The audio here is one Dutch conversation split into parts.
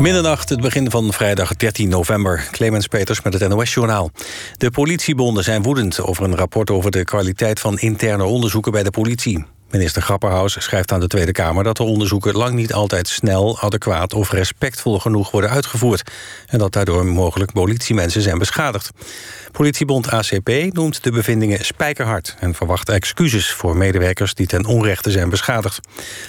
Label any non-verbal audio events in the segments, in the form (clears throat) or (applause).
Middernacht, het begin van vrijdag 13 november. Clemens Peters met het NOS-journaal. De politiebonden zijn woedend over een rapport over de kwaliteit van interne onderzoeken bij de politie. Minister Grapperhaus schrijft aan de Tweede Kamer dat de onderzoeken lang niet altijd snel, adequaat of respectvol genoeg worden uitgevoerd. En dat daardoor mogelijk politiemensen zijn beschadigd. Politiebond ACP noemt de bevindingen spijkerhard en verwacht excuses voor medewerkers die ten onrechte zijn beschadigd.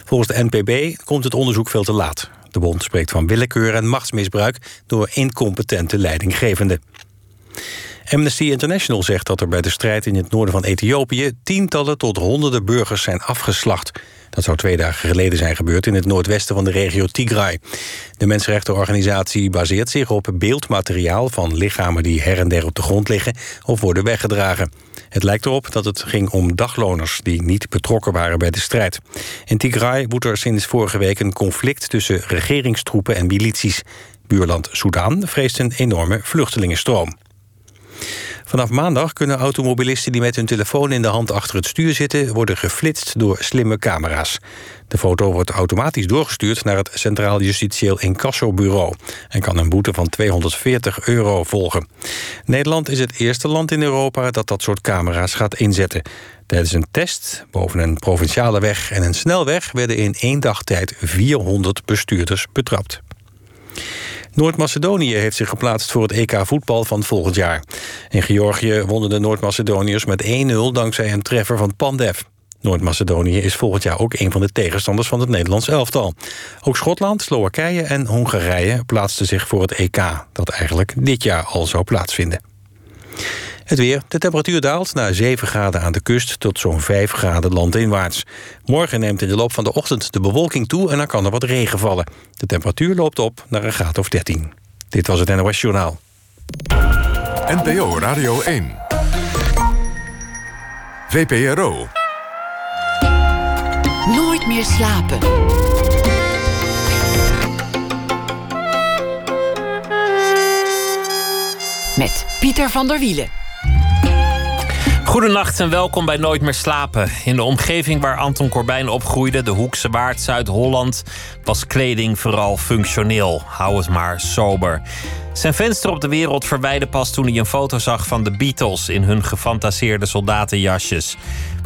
Volgens de NPB komt het onderzoek veel te laat. De bond spreekt van willekeur en machtsmisbruik door incompetente leidinggevenden. Amnesty International zegt dat er bij de strijd in het noorden van Ethiopië... tientallen tot honderden burgers zijn afgeslacht. Dat zou twee dagen geleden zijn gebeurd in het noordwesten van de regio Tigray. De mensenrechtenorganisatie baseert zich op beeldmateriaal... van lichamen die her en der op de grond liggen of worden weggedragen. Het lijkt erop dat het ging om dagloners die niet betrokken waren bij de strijd. In Tigray woedt er sinds vorige week een conflict tussen regeringstroepen en milities. Buurland Soudaan vreest een enorme vluchtelingenstroom. Vanaf maandag kunnen automobilisten die met hun telefoon in de hand achter het stuur zitten... worden geflitst door slimme camera's. De foto wordt automatisch doorgestuurd naar het Centraal Justitieel Incassobureau... en kan een boete van 240 euro volgen. Nederland is het eerste land in Europa dat dat soort camera's gaat inzetten. Tijdens een test boven een provinciale weg en een snelweg... werden in één dag tijd 400 bestuurders betrapt. Noord-Macedonië heeft zich geplaatst voor het EK voetbal van volgend jaar. In Georgië wonnen de Noord-Macedoniërs met 1-0 dankzij een treffer van Pandev. Noord-Macedonië is volgend jaar ook een van de tegenstanders van het Nederlands elftal. Ook Schotland, Slowakije en Hongarije plaatsten zich voor het EK... dat eigenlijk dit jaar al zou plaatsvinden. Het weer. De temperatuur daalt naar 7 graden aan de kust... tot zo'n 5 graden landinwaarts. Morgen neemt in de loop van de ochtend de bewolking toe... en dan kan er wat regen vallen. De temperatuur loopt op naar een graad of 13. Dit was het NOS Journaal. NPO Radio 1. VPRO. Nooit meer slapen. Met Pieter van der Wielen. Goedenacht en welkom bij Nooit meer slapen. In de omgeving waar Anton Corbijn opgroeide, de Hoekse Waard, Zuid-Holland, was kleding vooral functioneel. Hou het maar sober. Zijn venster op de wereld verwijde pas toen hij een foto zag van de Beatles in hun gefantaseerde soldatenjasjes.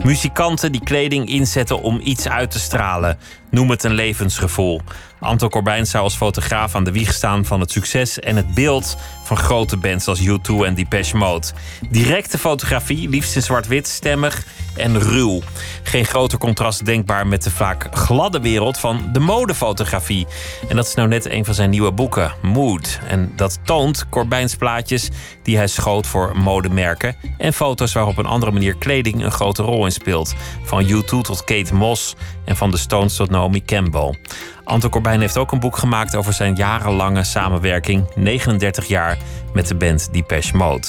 Muzikanten die kleding inzetten om iets uit te stralen. Noem het een levensgevoel. Anton Corbijn zou als fotograaf aan de wieg staan van het succes en het beeld van grote bands als U2 en Depeche Mode. Directe fotografie, liefst in zwart-wit, stemmig en ruw. Geen groter contrast denkbaar met de vaak gladde wereld van de modefotografie. En dat is nou net een van zijn nieuwe boeken, Mood. En dat toont Corbijns plaatjes die hij schoot voor modemerken en foto's waar op een andere manier kleding een grote rol in speelt. Van U2 tot Kate Moss en van de Stones tot Naomi Campbell. Anton Corbijn heeft ook een boek gemaakt over zijn jarenlange samenwerking, 39 jaar, met de band Depeche Mode.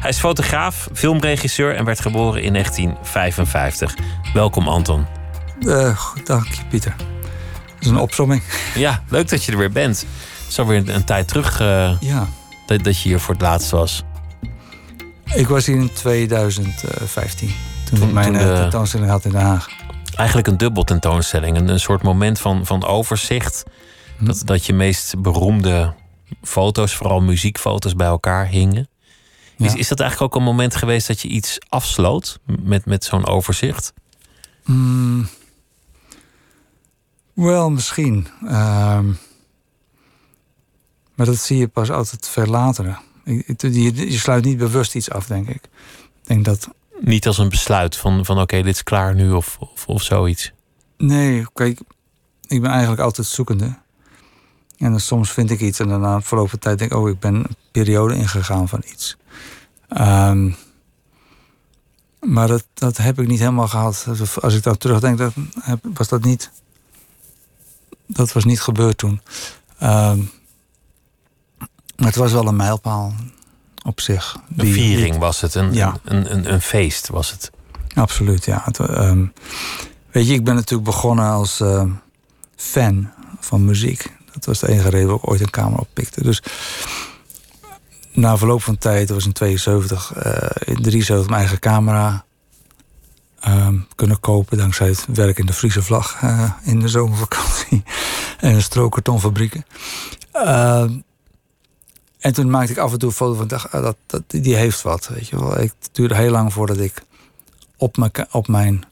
Hij is fotograaf, filmregisseur en werd geboren in 1955. Welkom Anton. Uh, dank je Pieter. Dat is een opzomming. Ja, leuk dat je er weer bent. Zo weer een, tijd terug uh, ja. dat, dat je hier voor het laatst was. Ik was hier in 2015. Toen, toen ik mijn toen de... tentoonstelling had in Den Haag eigenlijk een dubbel tentoonstelling. Een, een soort moment van, van overzicht. Hm. Dat, dat je meest beroemde foto's, vooral muziekfoto's, bij elkaar hingen. Is, is dat eigenlijk ook een moment geweest dat je iets afsloot met, met zo'n overzicht? Mm. Wel, misschien. Ehm, maar dat zie je pas altijd veel later. Je, je sluit niet bewust iets af, denk ik. Ik denk dat niet als een besluit van, van oké, dit is klaar nu of, of, of zoiets? Nee, kijk, ik ben eigenlijk altijd zoekende. En dan soms vind ik iets en daarna verloop van tijd denk ik... oh, ik ben een periode ingegaan van iets. Ehm, maar dat, dat heb ik niet helemaal gehad. Als ik dan terugdenk, dan was dat niet... Dat was niet gebeurd toen. Um, maar het was wel een mijlpaal op zich. Een viering was het, een, ja. een, een, een, feest was het. Absoluut, ja. Het, ehm, weet je, ik ben natuurlijk begonnen als uh, fan van muziek. Dat was de enige reden waarom ik ooit een camera oppikte. Dus na verloop van tijd, dat was in 72, uh, in 73 mijn eigen camera uh, kunnen kopen. Dankzij het werk in de Friese vlag uh, in de zomervakantie. (laughs) en strookkartonfabrieken. Ehm, en toen maakte ik af en toe een foto van, dacht, ah, dat, dat, die heeft wat, weet je wel. Ik, het duurde heel lang voordat ik op mijn, op mijn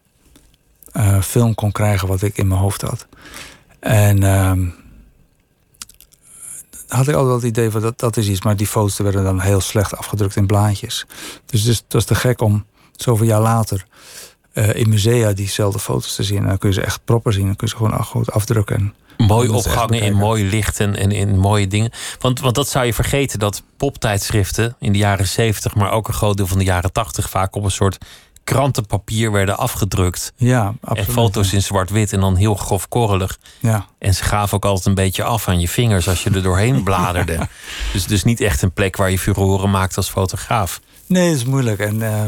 eh, film kon krijgen wat ik in mijn hoofd had. En ehm, had ik altijd wel het idee van dat, dat is iets, maar die foto's werden dan heel slecht afgedrukt in blaadjes. Dus, dus het was te gek om zoveel jaar later uh, in musea diezelfde foto's te zien. En dan kun je ze echt proper zien. Dan kun je ze gewoon goed afdrukken. Mooi opgangen in mooi licht en, in mooie dingen. Want, want dat zou je vergeten, dat poptijdschriften in de jaren 70, maar ook een groot deel van de jaren 80 vaak op een soort krantenpapier werden afgedrukt. Ja, absoluut. En foto's in zwart-wit en dan heel grof korrelig. Ja. En ze gaven ook altijd een beetje af aan je vingers als je er doorheen (laughs) bladerde. dus, dus niet echt een plek waar je furoren maakt als fotograaf. Nee, dat is moeilijk. En uh,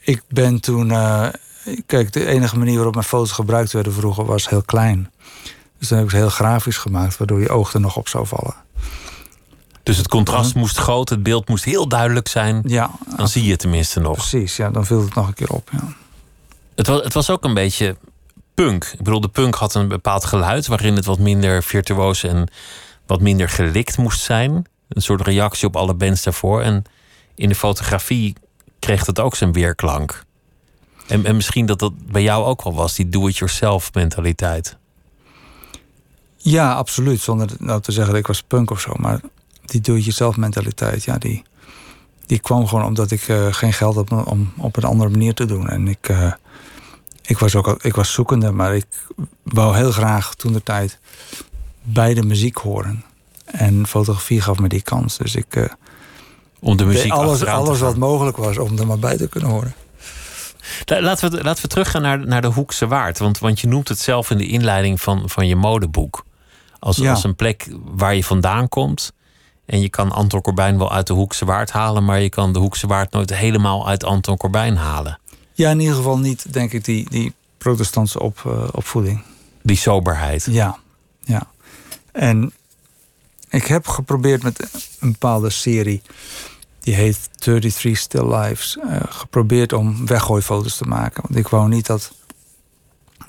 ik ben toen. Uh, kijk, de enige manier waarop mijn foto's gebruikt werden vroeger was heel klein. Dus dan heb ik ze heel grafisch gemaakt, waardoor je oog er nog op zou vallen. Dus het contrast moest groot, het beeld moest heel duidelijk zijn. Ja, dan zie je het tenminste nog. Precies, ja, dan viel het nog een keer op. Ja. Het, was, het was ook een beetje punk. Ik bedoel, de punk had een bepaald geluid waarin het wat minder virtuoos en wat minder gelikt moest zijn. Een soort reactie op alle bands daarvoor. En in de fotografie kreeg dat ook zijn weerklank. En, en misschien dat dat bij jou ook wel was, die do-it-yourself mentaliteit. Ja, absoluut. Zonder nou te zeggen dat ik was punk of zo. Maar die doe-it-jezelf mentaliteit, ja, die, die kwam gewoon omdat ik uh, geen geld had om op een andere manier te doen. En ik, uh, ik was ook ik was zoekende, maar ik wou heel graag toen de tijd bij de muziek horen. En fotografie gaf me die kans. Dus ik. Uh, om de muziek alles, alles wat mogelijk was om er maar bij te kunnen horen. Laten we, laten we teruggaan naar, naar de Hoekse Waard. Want, want je noemt het zelf in de inleiding van, van je modeboek. Als, als een plek waar je vandaan komt. En je kan Anton Corbijn wel uit de Hoekse Waard halen, maar je kan de Hoekse Waard nooit helemaal uit Anton Corbijn halen. Ja, in ieder geval niet, denk ik, die, die protestantse op, uh, opvoeding. Die soberheid. Ja, ja. En ik heb geprobeerd met een bepaalde serie, die heet 33 Still Lives, uh, geprobeerd om weggooifoto's te maken. Want ik wou niet dat,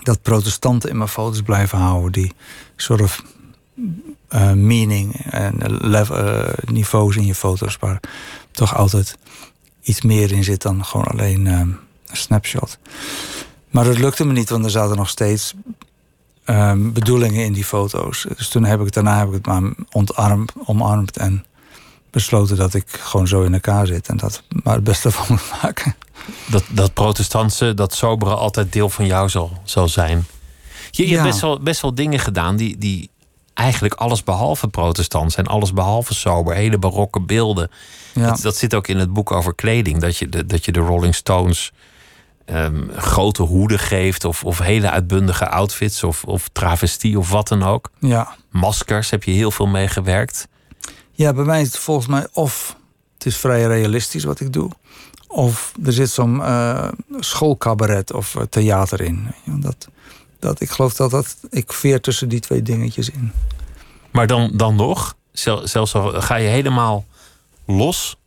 dat protestanten in mijn foto's blijven houden, die soort of uh, meaning en level, uh, niveaus in je foto's, waar toch altijd iets meer in zit dan gewoon alleen uh, een snapshot. Maar dat lukte me niet, want er zaten nog steeds um, bedoelingen in die foto's. Dus toen heb ik daarna heb ik het maar ontarmd, omarmd en besloten dat ik gewoon zo in elkaar zit en dat maar het beste (laughs) van moet maken. Dat, dat protestantse, dat sobere altijd deel van jou zal, zal zijn. Je, je ja. hebt best wel, best wel dingen gedaan die, die eigenlijk alles behalve protestant zijn, alles behalve sober, hele barokke beelden. Ja. Dat, dat, zit ook in het boek over kleding, dat je de, dat je de Rolling Stones um, grote hoeden geeft, of, of hele uitbundige outfits, of, of travestie of wat dan ook. Ja. Maskers heb je heel veel meegewerkt. Ja, bij mij is het volgens mij of het is vrij realistisch wat ik doe, of er zit zo'n uh, schoolcabaret of theater in. Dat, dat, ik geloof dat, dat ik veer tussen die twee dingetjes in. Maar dan, dan nog, zelfs al ga je helemaal los,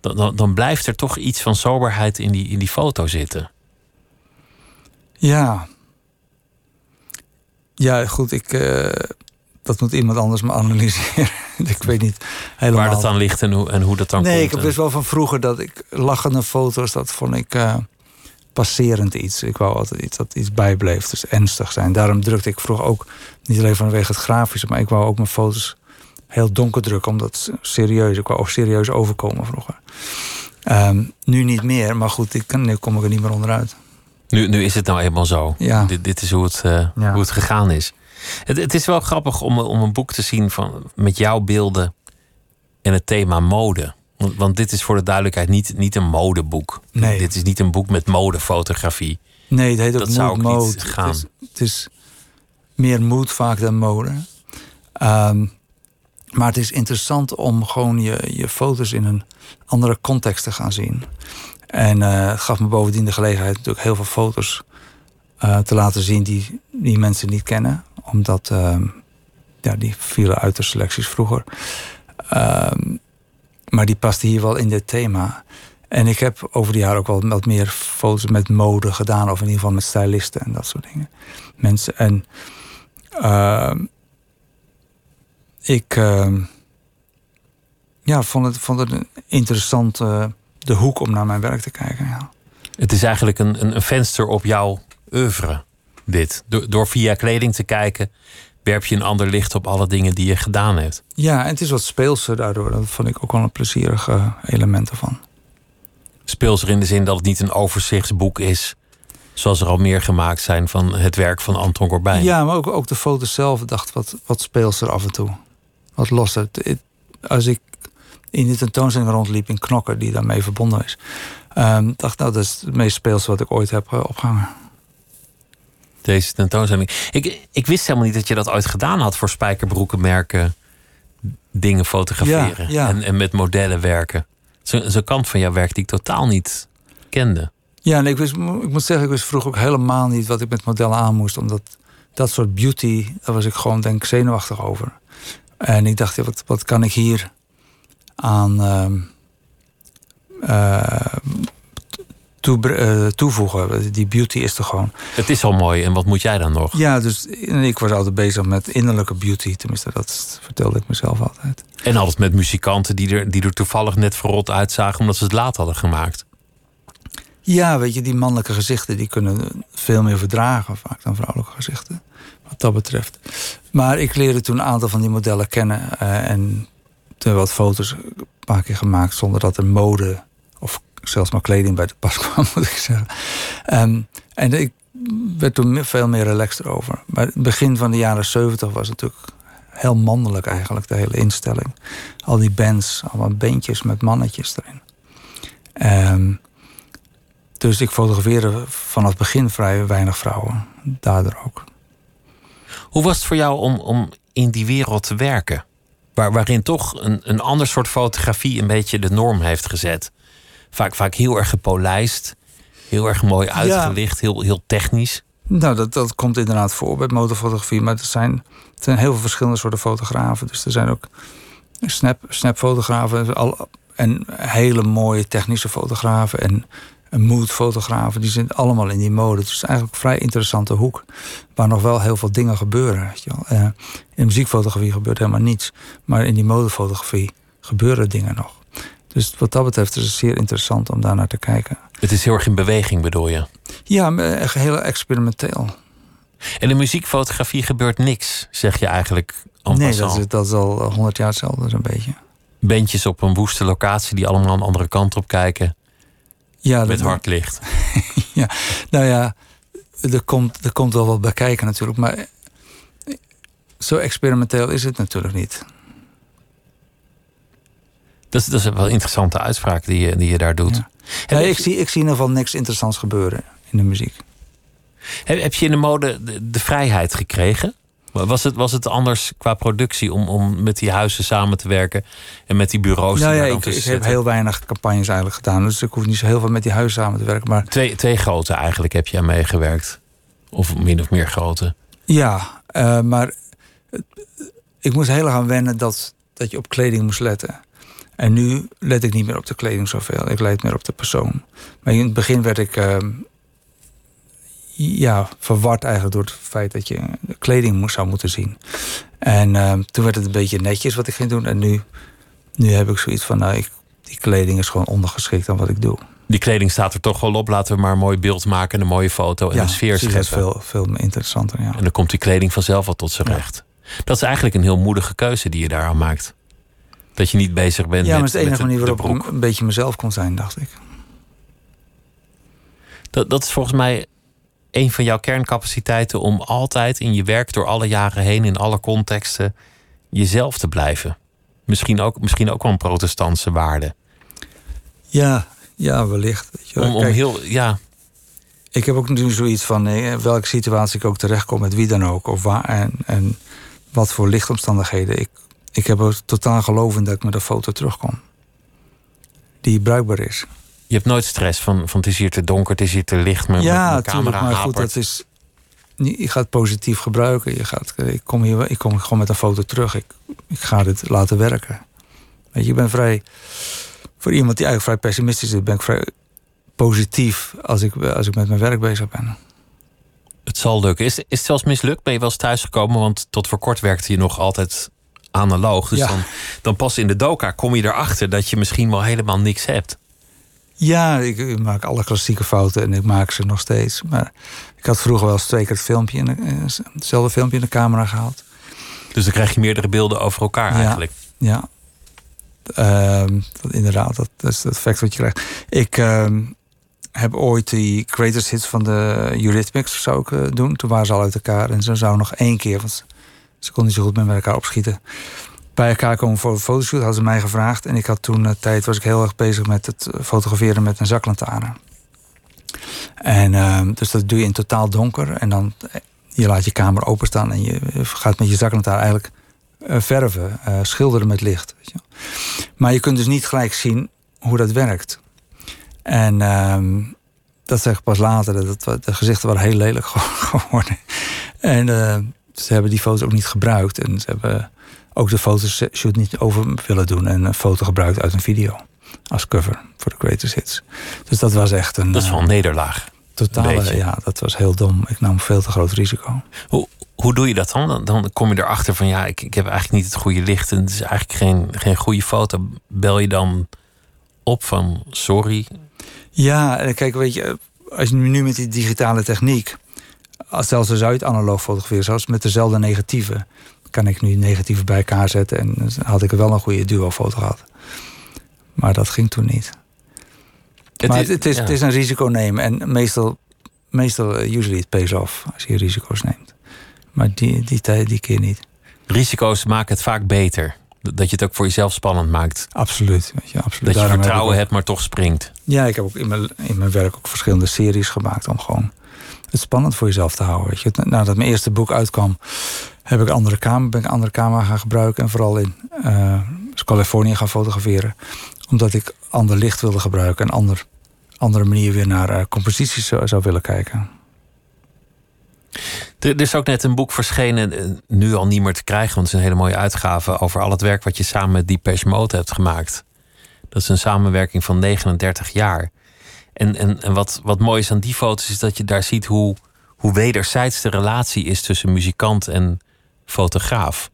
dan, dan, dan blijft er toch iets van soberheid in die, in die foto zitten. Ja. Ja, goed, ik, uh, dat moet iemand anders me analyseren. (laughs) ik weet niet helemaal. Waar dat dan ligt en hoe, en hoe dat dan nee, komt. Nee, ik heb dus wel van vroeger dat ik lachende foto's, dat vond ik... Uh, passerend iets. Ik wou altijd iets dat iets bijbleef, dus ernstig zijn. Daarom drukte ik vroeger ook, niet alleen vanwege het grafische, maar ik wou ook mijn foto's heel donker drukken, omdat serieus, ik wou ook serieus overkomen vroeger. Um, nu niet meer, maar goed, ik, nu kom ik er niet meer onderuit. Nu, nu is het nou eenmaal zo. Ja. Dit, dit is hoe het, uh, ja. hoe het gegaan is. Het, het, is wel grappig om, om een boek te zien van, met jouw beelden en het thema mode. Want, want, dit is voor de duidelijkheid niet, niet een modeboek. Nee. Dit is niet een boek met modefotografie. Nee, het heet ook dat zou ook mode. niet gaan. Het is, het is meer mood vaak dan mode. Um, maar het is interessant om gewoon je, je foto's in een andere context te gaan zien. En uh, het gaf me bovendien de gelegenheid natuurlijk heel veel foto's uh, te laten zien die, die mensen niet kennen. Omdat uh, ja, die vielen uit de selecties vroeger. Um, maar die paste hier wel in dit thema. En ik heb over die jaren ook wel wat meer foto's met mode gedaan. Of in ieder geval met stylisten en dat soort dingen. Mensen. En uh, ik ehm, ja, vond, het, vond het een interessant eh, de hoek om naar mijn werk te kijken. Ja. Het is eigenlijk een, een, venster op jouw oeuvre, dit. Door via kleding te kijken, werp je een ander licht op alle dingen die je gedaan hebt. Ja, en het is wat speelser daardoor. Dat vond ik ook wel een plezierig element ervan. Speelser in de zin dat het niet een overzichtsboek is... zoals er al meer gemaakt zijn van het werk van Anton Corbijn. Ja, maar ook, ook de foto's zelf dacht wat, wat speelser af en toe. Wat losser. Als ik in de tentoonstelling rondliep in Knokken... die daarmee verbonden is... Um, dacht, nou, dat is het meest speelse wat ik ooit heb uh, opgehangen. Deze tentoonstelling. Ik, ik wist helemaal niet dat je dat ooit gedaan had voor spijkerbroekenmerken. Dingen fotograferen ja, ja. En, en met modellen werken. Zo'n kant van jouw werk die ik totaal niet kende. Ja, en ik, wist, ik moet zeggen, ik wist vroeger ook helemaal niet wat ik met modellen aan moest. Omdat dat soort beauty, daar was ik gewoon denk ik zenuwachtig over. En ik dacht, ja, wat, wat kan ik hier aan uh, toe, uh, toevoegen? Die beauty is er gewoon. Het is al mooi, en wat moet jij dan nog? Ja, dus ik was altijd bezig met innerlijke beauty. Tenminste, dat vertelde ik mezelf altijd. En altijd met muzikanten die er, die er toevallig net verrot uitzagen... omdat ze het laat hadden gemaakt. Ja, weet je, die mannelijke gezichten... die kunnen veel meer verdragen vaak dan vrouwelijke gezichten. Wat dat betreft. Maar ik leerde toen een aantal van die modellen kennen... Uh, en toen wat foto's een paar keer gemaakt... zonder dat er mode of zelfs maar kleding bij de pas kwam, (laughs) moet ik zeggen. Um, en ik werd toen veel meer relaxed over. Maar het begin van de jaren 70 was natuurlijk heel mannelijk eigenlijk, de hele instelling. Al die bands, allemaal bandjes met mannetjes erin. Um, dus ik fotografeerde vanaf het begin vrij weinig vrouwen. Daardoor ook. Hoe was het voor jou om, om in die wereld te werken? Waar, waarin toch een, een ander soort fotografie een beetje de norm heeft gezet. Vaak, vaak heel erg gepolijst, heel erg mooi uitgelicht, ja. heel, heel technisch. Nou, dat, dat komt inderdaad voor bij motorfotografie. Maar er zijn, er zijn heel veel verschillende soorten fotografen. Dus er zijn ook snap, snapfotografen al, en hele mooie technische fotografen en moodfotografen. Die zitten allemaal in die mode. Dus het is eigenlijk een vrij interessante hoek. Waar nog wel heel veel dingen gebeuren. Weet je wel. Uh, in muziekfotografie gebeurt helemaal niets. Maar in die modefotografie gebeuren dingen nog. Dus wat dat betreft is het zeer interessant om daar naar te kijken. Het is heel erg in beweging, bedoel je? Ja, echt heel experimenteel. En de muziekfotografie gebeurt niks, zeg je eigenlijk? Nee, dat is, dat is al honderd jaar hetzelfde, zo'n beetje. Bandjes op een woeste locatie die allemaal een andere kant op kijken. Ja, met hard licht. (laughs) ja, nou ja, er komt, er komt wel wat bij kijken natuurlijk. Maar zo experimenteel is het natuurlijk niet. Dat is, dat is wel een interessante uitspraak die je, die je daar doet. Ja. Ik, zie, ik zie in ieder geval niks interessants gebeuren in de muziek. Heb, heb je in de mode de, de, vrijheid gekregen? Was het, was het anders qua productie om, om met die huizen samen te werken en met die bureaus? Nou ja, ik, ik heb heel weinig campagnes eigenlijk gedaan, dus ik hoef niet zo heel veel met die huizen samen te werken. Maar... Twee, twee grote eigenlijk heb je aan meegewerkt, of min of meer grote. Ja, uh, maar ik moest heel erg aan wennen dat, dat je op kleding moest letten. En nu let ik niet meer op de kleding zoveel. Ik let meer op de persoon. Maar in het begin werd ik uh, ja, verward eigenlijk door het feit dat je kleding moest, zou moeten zien. En uh, toen werd het een beetje netjes wat ik ging doen. En nu, nu heb ik zoiets van, nou, ik, die kleding is gewoon ondergeschikt aan wat ik doe. Die kleding staat er toch wel op. Laten we maar een mooi beeld maken, een mooie foto en ja, een sfeer scheppen. Dat is veel, veel interessanter, ja. En dan komt die kleding vanzelf wel tot zijn recht. Dat is eigenlijk een heel moedige keuze die je daar aan maakt. Dat je niet bezig bent ja, met Ja, maar het is de enige manier waarop ik een beetje mezelf kon zijn, dacht ik. Dat, dat is volgens mij een van jouw kerncapaciteiten om altijd in je werk door alle jaren heen, in alle contexten, jezelf te blijven. Misschien ook, misschien ook wel een protestantse waarde. Ja, ja, wellicht. Weet je wel. Om, om Kijk, heel, ja, Ik heb ook nu zoiets van eh, welke situatie ik ook terechtkom met wie dan ook. Of waar, en, en wat voor lichtomstandigheden. Ik, ik heb er totaal geloof in dat ik met een foto terugkom. Die bruikbaar is. je hebt nooit stress van, van het is hier te donker, het is hier te licht, mijn, ja, mijn tuurlijk, camera maar goed, dat is. Je gaat positief gebruiken. Je gaat, ik, kom hier, ik kom gewoon met een foto terug. Ik, ik ga dit laten werken. Weet je, ik ben vrij. Voor iemand die eigenlijk vrij pessimistisch is, ben ik vrij positief als ik, als ik met mijn werk bezig ben. Het zal lukken. Is, is het zelfs mislukt? Ben je wel eens thuisgekomen? Want tot voor kort werkte je nog altijd analoog. Dus Ja. dan, dan pas in de doka kom je erachter dat je misschien wel helemaal niks hebt. Ja, ik, ik maak alle klassieke fouten en ik maak ze nog steeds. Maar ik had vroeger wel eens twee keer het filmpje in de, eh, hetzelfde filmpje in de camera gehaald. Dus dan krijg je meerdere beelden over elkaar Ja. eigenlijk. Ja. Ehm, dat, inderdaad, dat, dat is het effect wat je krijgt. Ik ehm, heb ooit die greatest hits van de Eurythmics zou ik eh, doen. Toen waren ze al uit elkaar en ze zouden nog één keer, want ze konden niet zo goed met elkaar opschieten. Bij elkaar komen voor een fotoshoot, hadden ze mij gevraagd. En ik had toen een tijd, was ik heel erg bezig met het fotograferen met een zaklantaarn. En ehm, dus dat doe je in totaal donker. En dan eh, je laat je kamer openstaan en je eh, gaat met je zaklantaarn eigenlijk eh, verven, eh, schilderen met licht. Weet je. Maar je kunt dus niet gelijk zien hoe dat werkt. En ehm, dat zeg ik pas later. Dat, de gezichten waren heel lelijk (laughs) geworden. En eh, ze hebben die foto's ook niet gebruikt. En ze hebben ook de fotoshoot niet over willen doen. En een foto gebruikt uit een video. Als cover voor de greatest hits. Dus dat was echt een Dat is wel eh, een nederlaag. totale... Ja, dat was heel dom. Ik nam veel te groot risico. Hoe, hoe doe je dat dan? dan? Dan kom je erachter van ja, ik, ik heb eigenlijk niet het goede licht. En het is eigenlijk geen, geen goede foto. Bel je dan op van sorry? Ja, en kijk, weet je, als je nu met die digitale techniek, als zelfs als uit analoog fotograferen, zelfs met dezelfde negatieven, kan ik nu negatieven bij elkaar zetten en had ik wel een goede duo-foto gehad. Maar dat ging toen niet. maar het, het is, ja. het is een risico nemen en meestal, meestal eh, usually it pays off als je risico's neemt. Maar die, die tijd, die keer niet. Risico's maken het vaak beter. Dat je het ook voor jezelf spannend maakt. Absoluut. Weet je, absoluut. Dat je heb vertrouwen ook- hebt, maar toch springt. Ja, ik heb ook in mijn, in mijn werk ook verschillende series gemaakt om gewoon het spannend voor jezelf te houden. Weet je. Nadat mijn eerste boek uitkwam, heb ik andere camera, ben ik andere camera gaan gebruiken en vooral in eh, Californië gaan fotograferen. Omdat ik ander licht wilde gebruiken en ander, andere manier weer naar eh, composities zou, willen kijken. Er, is ook net een boek verschenen, eh, nu al niet meer te krijgen, want het is een hele mooie uitgave over al het werk wat je samen met Depeche Mode hebt gemaakt. Dat is een samenwerking van 39 jaar. En, en, en wat, wat mooi is aan die foto's is dat je daar ziet hoe, hoe wederzijds de relatie is tussen muzikant en fotograaf.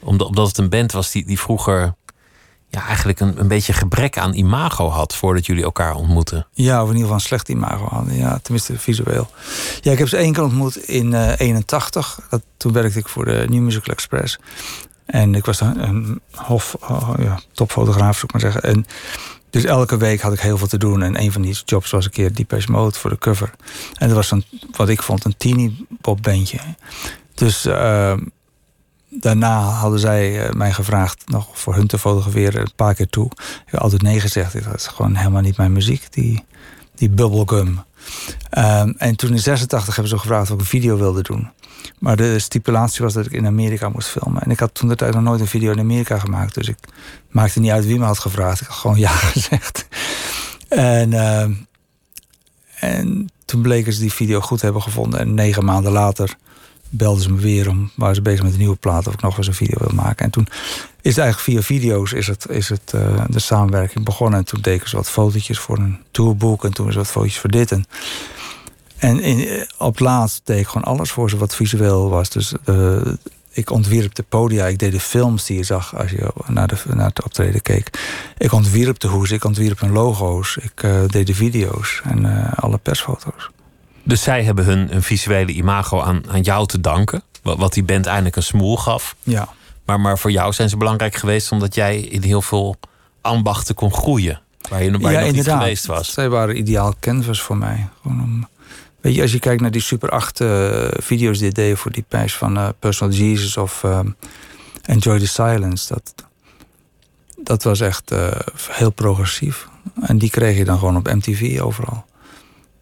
Omdat, omdat het een band was die, die vroeger ja, eigenlijk een, een beetje gebrek aan imago had voordat jullie elkaar ontmoetten. Ja, of in ieder geval een slecht imago hadden. Ja, tenminste visueel. Ja, ik heb ze één keer ontmoet in eh 81. Dat, toen werkte ik voor de New Musical Express. En ik was een hof, oh, ja, topfotograaf, zou ik maar zeggen. En dus elke week had ik heel veel te doen. En een van die jobs was een keer Depeche Mode voor de cover. En dat was dan, wat ik vond, een teeny pop bandje. Dus eh, daarna hadden zij eh, mij gevraagd nog voor hun te fotograferen een paar keer toe. Ik heb altijd nee gezegd. Dat is gewoon helemaal niet mijn muziek, die, die bubblegum. Ehm, en toen in 86 hebben ze gevraagd of ik een video wilde doen. Maar de stipulatie was dat ik in Amerika moest filmen. En ik had toen de tijd nog nooit een video in Amerika gemaakt. Dus ik maakte niet uit wie me had gevraagd. Ik had gewoon ja (laughs) gezegd. En, ehm, en toen bleken ze die video goed te hebben gevonden. En negen maanden later belden ze me weer om... waren ze bezig met een nieuwe plaat of ik nog eens een video wil maken. En toen is het eigenlijk via video's is het, is het, eh, de samenwerking begonnen. En toen deden ze wat fotootjes voor een tourboek. En toen was wat fotootjes voor dit. En, en in, eh, op het laatst deed ik gewoon alles voor ze wat visueel was. Dus eh, ik ontwierp de podia. Ik deed de films die je zag als je naar, de, naar het optreden keek. Ik ontwierp de hoes. Ik ontwierp hun logo's. Ik eh, deed de video's en alle persfoto's. Dus zij hebben hun, hun visuele imago aan, aan jou te danken. Wat, wat die band eindelijk een smoel gaf. Ja. Maar, maar voor jou zijn ze belangrijk geweest omdat jij in heel veel ambachten kon groeien. Waar je, waar je nog niet geweest was. Zij waren ideaal canvas voor mij. Gewoon om, weet je, als je kijkt naar die Super 8 eh, video's die deden voor die prijs van eh, Personal Jesus of ehm, Enjoy the Silence. Dat, dat was echt eh, heel progressief. En die kreeg je dan gewoon op MTV overal.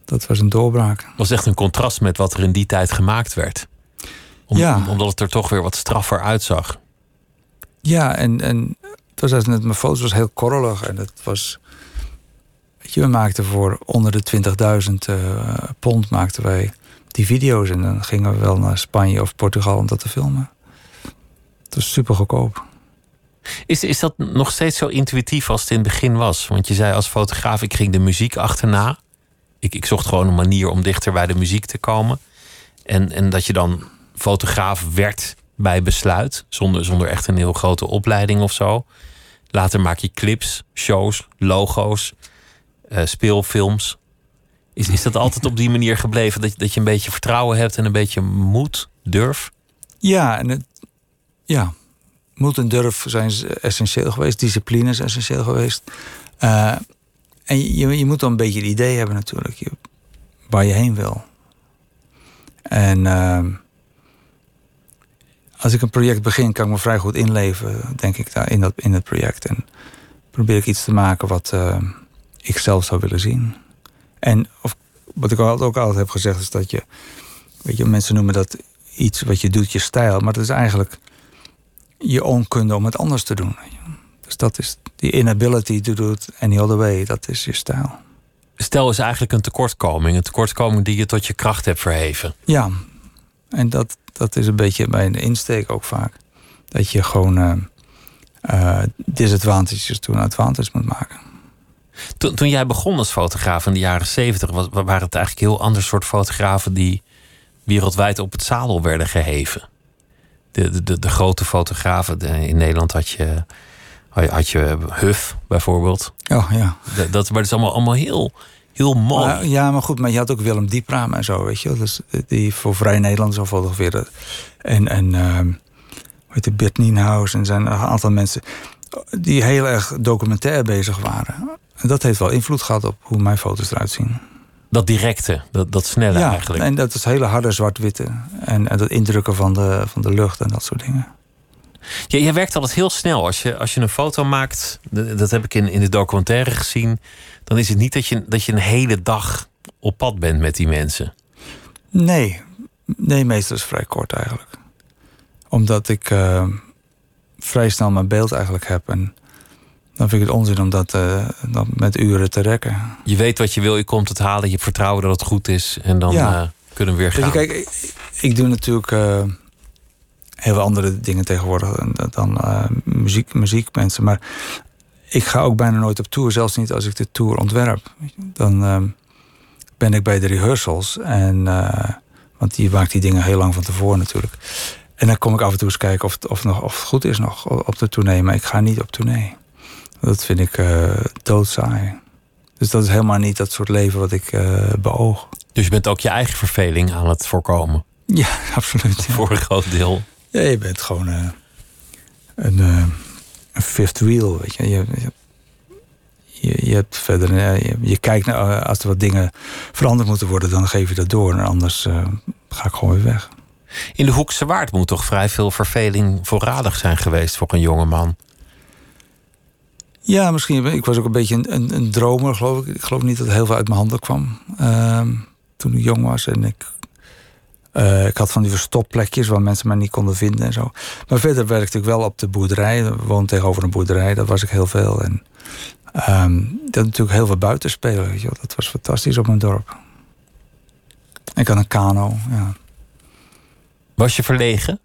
Dat was een doorbraak. Het was echt een contrast met wat er in die tijd gemaakt werd. Om- Ja. om- omdat het er toch weer wat straffer uitzag. Ja, en, en het was net, mijn foto's was heel korrelig. En het was. Weet je, we maakten voor onder de 20.000 eh, pond maakten wij die video's. En dan gingen we wel naar Spanje of Portugal om dat te filmen. Het was super goedkoop. Is, is dat nog steeds zo intuïtief als het in het begin was? Want je zei als fotograaf, ik ging de muziek achterna. Ik, ik zocht gewoon een manier om dichter bij de muziek te komen. En, en dat je dan fotograaf werd bij besluit, zonder, zonder echt een heel grote opleiding of zo. Later maak je clips, shows, logo's, uh, speelfilms. Is, is dat altijd op die manier gebleven? Dat, dat je een beetje vertrouwen hebt en een beetje moed, durf? Ja, en het, ja, moed en durf zijn essentieel geweest. Discipline is essentieel geweest. Uh, en je, je moet dan een beetje het idee hebben natuurlijk. Je, waar je heen wil. En uh, als ik een project begin, kan ik me vrij goed inleven, denk ik, daar in, dat, in het project. En probeer ik iets te maken wat ik zelf zou willen zien. En of, wat ik ook altijd heb gezegd, is dat je, weet je, mensen noemen dat iets wat je doet, je stijl. Maar dat is eigenlijk je onkunde om het anders te doen. Dus dat is die inability to do it any other way, dat is je stijl. Stijl is eigenlijk een tekortkoming. Een tekortkoming die je tot je kracht hebt verheven. Ja, en dat, dat is een beetje mijn insteek ook vaak. Dat je gewoon uh, uh, disadvantages toen advantages moet maken. Toen, toen jij begon als fotograaf in de jaren zeventig... waren het eigenlijk heel ander soort fotografen... die wereldwijd op het zadel werden geheven. De, de, de, grote fotografen. in Nederland had je, had je Huff bijvoorbeeld. Oh ja. Dat, dat, maar dat is allemaal, allemaal heel, heel mooi. ja, maar goed, maar je had ook Willem Diepraam en zo, weet je. Dus die voor Vrij Nederland zo fotografeerde. En, en uh, hoe heet het, Bert Nienhuis en zijn een aantal mensen die heel erg documentair bezig waren. En dat heeft wel invloed gehad op hoe mijn foto's eruit zien. Dat directe, dat, dat snelle ja, eigenlijk. En dat is hele harde zwart-witte. En, en dat indrukken van de, van de lucht en dat soort dingen. Ja, je werkt altijd heel snel. Als je, als je een foto maakt, dat heb ik in, in de documentaire gezien, dan is het niet dat je, dat je een hele dag op pad bent met die mensen. Nee, nee, meestal is het vrij kort eigenlijk. Omdat ik uh, vrij snel mijn beeld eigenlijk heb. En dan vind ik het onzin om dat, uh, met uren te rekken. Je weet wat je wil, je komt het halen, je hebt vertrouwen dat het goed is. En dan ja. uh, kunnen we weer gaan. kijk, ik, ik, doe natuurlijk heel veel andere dingen tegenwoordig dan muziek, muziekmensen. Maar ik ga ook bijna nooit op tour, zelfs niet als ik de tour ontwerp. Dan ben ik bij de rehearsals. En, want die maakt die dingen heel lang van tevoren natuurlijk. En dan kom ik af en toe eens kijken of het, of nog, of het goed is nog op de tournee. Maar ik ga niet op tournee. Dat vind ik doodsaai. Dus dat is helemaal niet dat soort leven wat ik beoog. Dus je bent ook je eigen verveling aan het voorkomen? (laughs) Ja, absoluut. Ja. Voor een groot deel. Ja, je bent gewoon uh, een, uh, een fifth wheel, weet je. Je, je, je hebt verder, uh, je, je, kijkt naar als er wat dingen veranderd moeten worden, dan geef je dat door. En anders ga ik gewoon weer weg. In de Hoekse Waard moet toch vrij veel verveling voorradig zijn geweest voor een jonge man? Ja, misschien. Ik was ook een beetje een, een, een dromer, geloof ik. Ik geloof niet dat heel veel uit mijn handen kwam ehm, toen ik jong was. En ik uh, ik had van die verstopplekjes waar mensen mij niet konden vinden en zo. Maar verder werkte ik wel op de boerderij. Ik woonde tegenover een boerderij, daar was ik heel veel. En um, dat natuurlijk heel veel buitenspelen. Weet je wel. Dat was fantastisch op mijn dorp. Ik had een kano, ja. Was je verlegen?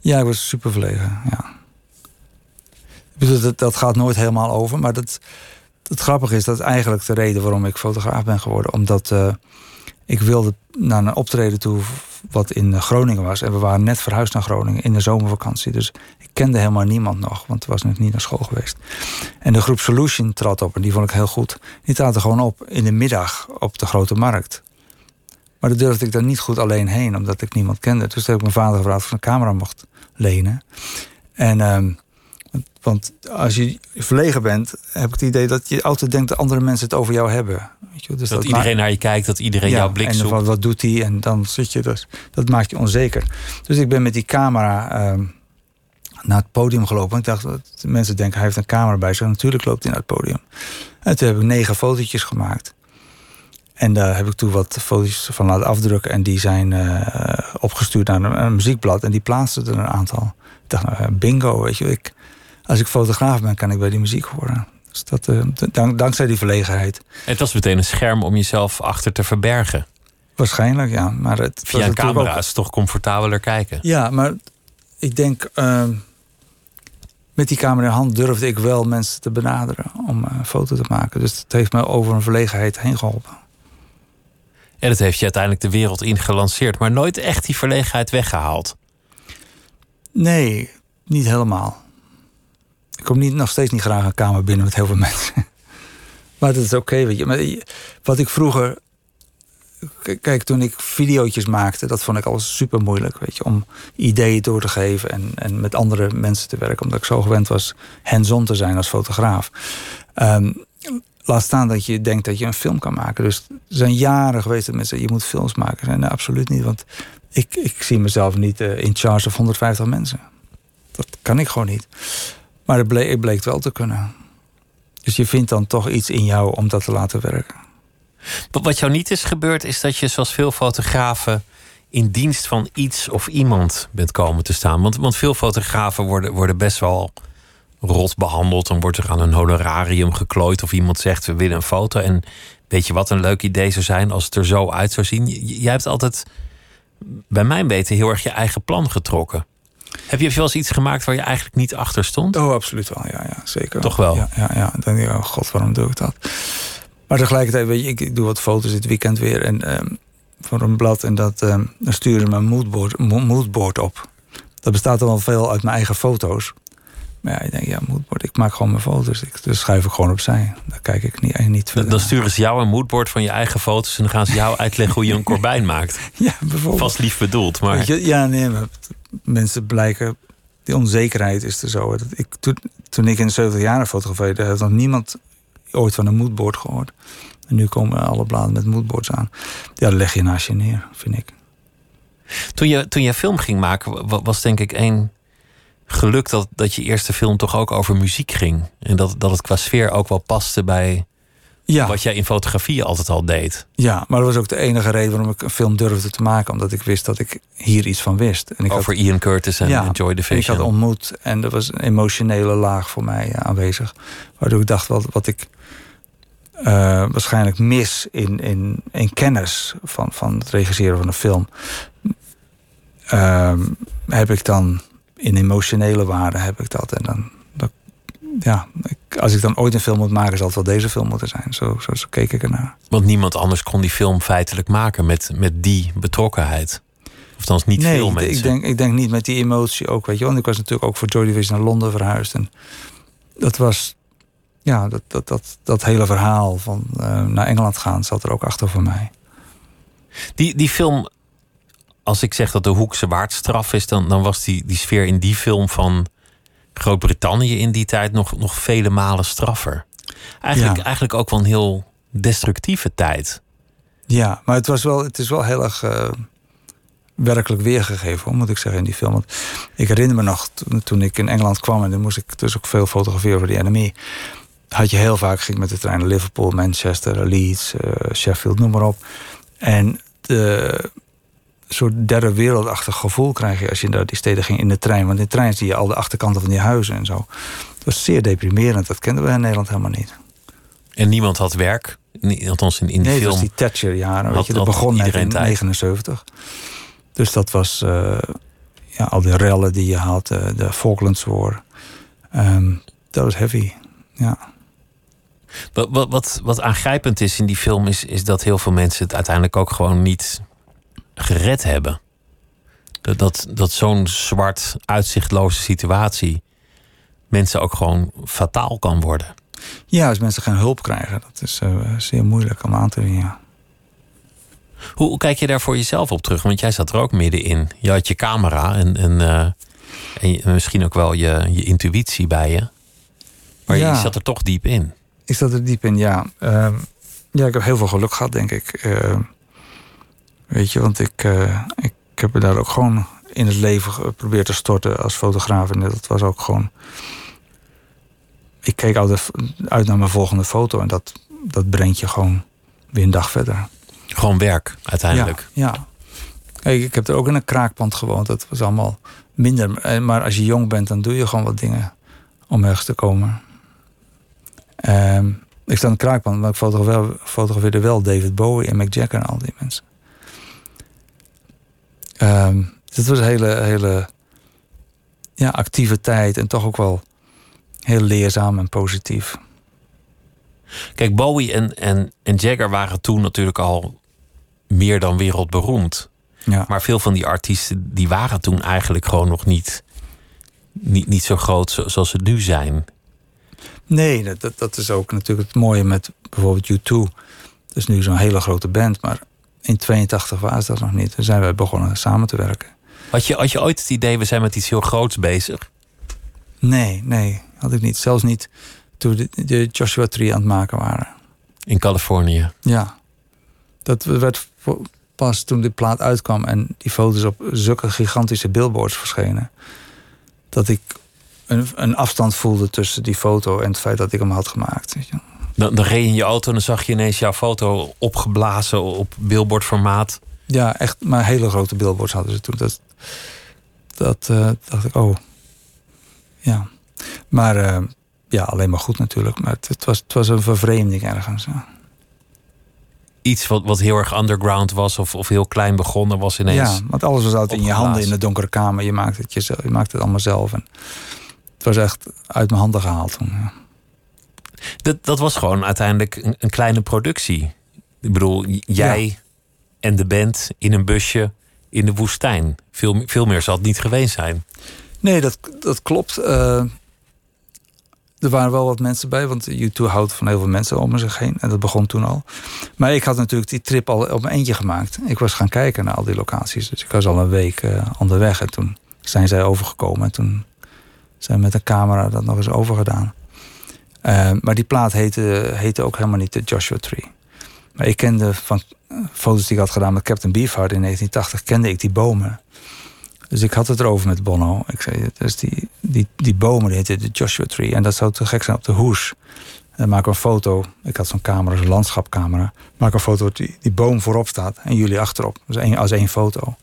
Ja, ik was super verlegen, ja. Dat, dat gaat nooit helemaal over. Maar dat, het grappige is, dat is eigenlijk de reden waarom ik fotograaf ben geworden. Omdat uh, ik wilde naar een optreden toe wat in Groningen was. En we waren net verhuisd naar Groningen in de zomervakantie. Dus ik kende helemaal niemand nog, want ik was nog niet naar school geweest. En de groep Solution trad op en die vond ik heel goed. Die traden gewoon op in de middag op de grote markt. Maar daar durfde ik dan niet goed alleen heen, omdat ik niemand kende. Dus toen heb ik mijn vader gevraagd of ik een camera mocht lenen. En... Uh, want als je verlegen bent, heb ik het idee dat je altijd denkt dat andere mensen het over jou hebben. Weet je, dus dat, dat iedereen naar je kijkt, dat iedereen jouw blik zoekt. En wat, doet hij? En dan zit je dus. Dat maakt je onzeker. Dus ik ben met die camera uh, naar het podium gelopen. Ik dacht, dat mensen denken hij heeft een camera bij zich. Natuurlijk loopt hij naar het podium. En toen heb ik negen fotootjes gemaakt. En daar heb ik toen wat foto's van laten afdrukken. En die zijn uh, opgestuurd naar een, een, muziekblad. En die plaatsten er een aantal. Ik dacht, nou, bingo, weet je. Ik, als ik fotograaf ben, kan ik bij die muziek horen. Dus dat, uh, dank, dankzij die verlegenheid. Het was meteen een scherm om jezelf achter te verbergen. Waarschijnlijk, ja. Maar het Via een camera ook... is toch comfortabeler kijken? Ja, maar ik denk... Uh, met die camera in hand durfde ik wel mensen te benaderen om een foto te maken. Dus het heeft me over een verlegenheid heen geholpen. En het heeft je uiteindelijk de wereld ingelanceerd, maar nooit echt die verlegenheid weggehaald. Nee, niet helemaal. Ik kom niet, nog steeds niet graag een kamer binnen met heel veel (laughs) mensen. Maar dat is oké, weet je. Maar wat ik vroeger... Kijk, toen ik videootjes maakte, dat vond ik al super moeilijk, weet je. Om ideeën door te geven en, en met andere mensen te werken. Omdat ik zo gewend was hands-on te zijn als fotograaf. Um, laat staan dat je denkt dat je een film kan maken. Dus er zijn jaren geweest dat mensen, je moet films maken. Nee, nou, absoluut niet, want ik, ik zie mezelf niet uh, in charge of 150 mensen. Dat kan ik gewoon niet. Maar het bleek, het wel te kunnen. Dus je vindt dan toch iets in jou om dat te laten werken. Wat jou niet is gebeurd, is dat je zoals veel fotografen in dienst van iets of iemand bent komen te staan. Want, want veel fotografen worden, worden best wel rot behandeld. Dan wordt er aan een honorarium geklooid of iemand zegt we willen een foto. En weet je wat een leuk idee zou zijn als het er zo uit zou zien? Jij hebt altijd bij mijn weten heel erg je eigen plan getrokken. Heb je wel eens iets gemaakt waar je eigenlijk niet achter stond? Oh, absoluut wel. Ja, ja zeker. Toch wel? Ja, ja, ja. Dan denk ik, oh god, waarom doe ik dat? Maar tegelijkertijd, weet je, ik doe wat foto's dit weekend weer en, um, voor een blad. En dat, um, dan sturen mijn moodboard, moodboard op. Dat bestaat dan wel veel uit mijn eigen foto's. Maar ja, ik denk, ja, moodboard, ik maak gewoon mijn foto's. Ik, dus schuif ik gewoon opzij. Daar kijk ik niet, niet verder Dan sturen ze jou een moodboard van je eigen foto's... en dan gaan ze jou (laughs) uitleggen hoe je een korbijn maakt. (laughs) Ja, bijvoorbeeld. Vast lief bedoeld, maar... Je, ja, nee, maar mensen blijken... Die onzekerheid is er zo. Dat ik, toen, toen ik in de 70 jaren fotografeerde... had nog niemand ooit van een moodboard gehoord. En nu komen alle bladen met moodboards aan. Ja, dat leg je naast je neer, vind ik. Toen je, toen je film ging maken, was denk ik één geluk dat, dat je eerste film toch ook over muziek ging. En dat, dat het qua sfeer ook wel paste bij ja. wat jij in fotografie altijd al deed. Ja, maar dat was ook de enige reden waarom ik een film durfde te maken. Omdat ik wist dat ik hier iets van wist. En ik over Ian Curtis en ja, Joy Division. ik had ontmoet en er was een emotionele laag voor mij eh, aanwezig. Waardoor ik dacht, wat, wat ik uh, waarschijnlijk mis in, in, in kennis van, van het regisseren van een film... Uh, heb ik dan in emotionele waarde heb ik dat. En dan, dat, ja, ik, als ik dan ooit een film moet maken, zal het wel deze film moeten zijn. Zo, zo, zo keek ik ernaar. Want niemand anders kon die film feitelijk maken met, met die betrokkenheid. Of dan niet nee, veel mensen. Ik denk, ik denk niet met die emotie ook. Weet je, want ik was natuurlijk ook voor Joy Division naar Londen verhuisd. En dat was, ja, dat, dat, dat, dat hele verhaal van uh, naar Engeland gaan zat er ook achter voor mij. Die, die film als ik zeg dat de Hoekse waardstraf is, dan, dan was die, die sfeer in die film van Groot-Brittannië in die tijd nog, nog vele malen straffer. Eigenlijk, eigenlijk ook wel een heel destructieve tijd. Ja, maar het, was wel, het is wel heel erg uh, werkelijk weergegeven, moet ik zeggen, in die film. Want ik herinner me nog, toen, toen, ik in Engeland kwam... en dan moest ik dus ook veel fotograferen voor die NME... had je heel vaak, ging met de trein naar Liverpool, Manchester, Leeds, uh, Sheffield, noem maar op. En de, soort derde wereldachtig gevoel krijg je als je naar die steden ging in de trein. Want in de trein zie je al de achterkanten van die huizen en zo. Dat was zeer deprimerend. Dat kenden we in Nederland helemaal niet. En niemand had werk? Althans in, in die nee, film. dat was die Thatcher-jaren. Weet je, dat begon in 79. Dus dat was uh, ja, al die rellen die je had. Uh, de Falklands War. Um, dat was heavy, ja. Wat, wat, wat, wat aangrijpend is in die film... Is, is dat heel veel mensen het uiteindelijk ook gewoon niet gered hebben. Dat, dat, dat zo'n zwart, uitzichtloze situatie mensen ook gewoon fataal kan worden. Ja, als mensen geen hulp krijgen, dat is uh, zeer moeilijk om aan te zien. Hoe, hoe, kijk je daar voor jezelf op terug? Want jij zat er ook middenin. Je had je camera en, en, uh, en misschien ook wel je, je intuïtie bij je. Maar ja. je zat er toch diep in. Ik zat er diep in, ja. Uh, ja, ik heb heel veel geluk gehad, denk ik. Ehm, Weet je, want ik, uh, ik heb me daar ook gewoon in het leven geprobeerd te storten als fotograaf. En dat was ook gewoon. Ik keek altijd uit naar mijn volgende foto en dat, dat brengt je gewoon weer een dag verder. Gewoon werk, uiteindelijk. Ja. ja. ik heb er ook in een kraakpand gewoond. Dat was allemaal minder. Eh, maar als je jong bent, dan doe je gewoon wat dingen om ergens te komen. Um, ik sta in een kraakpand, maar ik fotografeerde wel David Bowie en Mick Jagger en al die mensen. Um, het was een hele, hele ja, actieve tijd en toch ook wel heel leerzaam en positief. Kijk, Bowie en, en, en Jagger waren toen natuurlijk al meer dan wereldberoemd. Ja. Maar veel van die artiesten die waren toen eigenlijk gewoon nog niet niet, niet zo groot zoals ze nu zijn. Nee, dat, dat, dat is ook natuurlijk het mooie met bijvoorbeeld U2. Dat is nu zo'n hele grote band, maar in 82 was dat nog niet. Toen zijn wij begonnen samen te werken. Had je, had je ooit het idee, we zijn met iets heel groots bezig? Nee, nee, had ik niet. Zelfs niet toen de, de Joshua Tree aan het maken waren. In Californië? Ja. Dat werd pas toen de plaat uitkwam en die foto's op zulke gigantische billboards verschenen. Dat ik een, een afstand voelde tussen die foto en het feit dat ik hem had gemaakt. Weet je. Dan, dan reed je in je auto en dan zag je ineens jouw foto opgeblazen op billboardformaat. Ja, echt, maar hele grote billboards hadden ze toen. Dat, dat uh, dacht ik, oh. Ja. Maar uh, ja, alleen maar goed natuurlijk. Maar het, het, was, het was een vervreemding ergens. Ja. Iets wat, wat heel erg underground was of, of heel klein begonnen was ineens. Ja, want alles was altijd in je handen in de donkere kamer. Je maakte het, jezelf, je maakte het allemaal zelf. En het was echt uit mijn handen gehaald toen. Ja. Dat, dat was gewoon uiteindelijk een, een kleine productie. Ik bedoel, jij ja. en de band in een busje in de woestijn. Veel, veel meer zal het niet geweest zijn. Nee, dat, dat klopt. Uh, er waren wel wat mensen bij, want U2 houdt van heel veel mensen om zich heen. En dat begon toen al. Maar ik had natuurlijk die trip al op mijn eentje gemaakt. Ik was gaan kijken naar al die locaties. Dus ik was al een week uh, onderweg. En toen zijn zij overgekomen. En toen zijn we met een camera dat nog eens overgedaan. Uh, maar die plaat heette, ook helemaal niet de Joshua Tree. Maar ik kende van foto's die ik had gedaan met Captain Beefheart in 1980, kende ik die bomen. Dus ik had het erover met Bono. Ik zei, dus die, die, die bomen, die heette de Joshua Tree. En dat zou te gek zijn op de hoes. En dan maak een foto. Ik had zo'n camera, zo'n landschapcamera. Maak een foto dat die, die boom voorop staat en jullie achterop. Dus één, als één foto.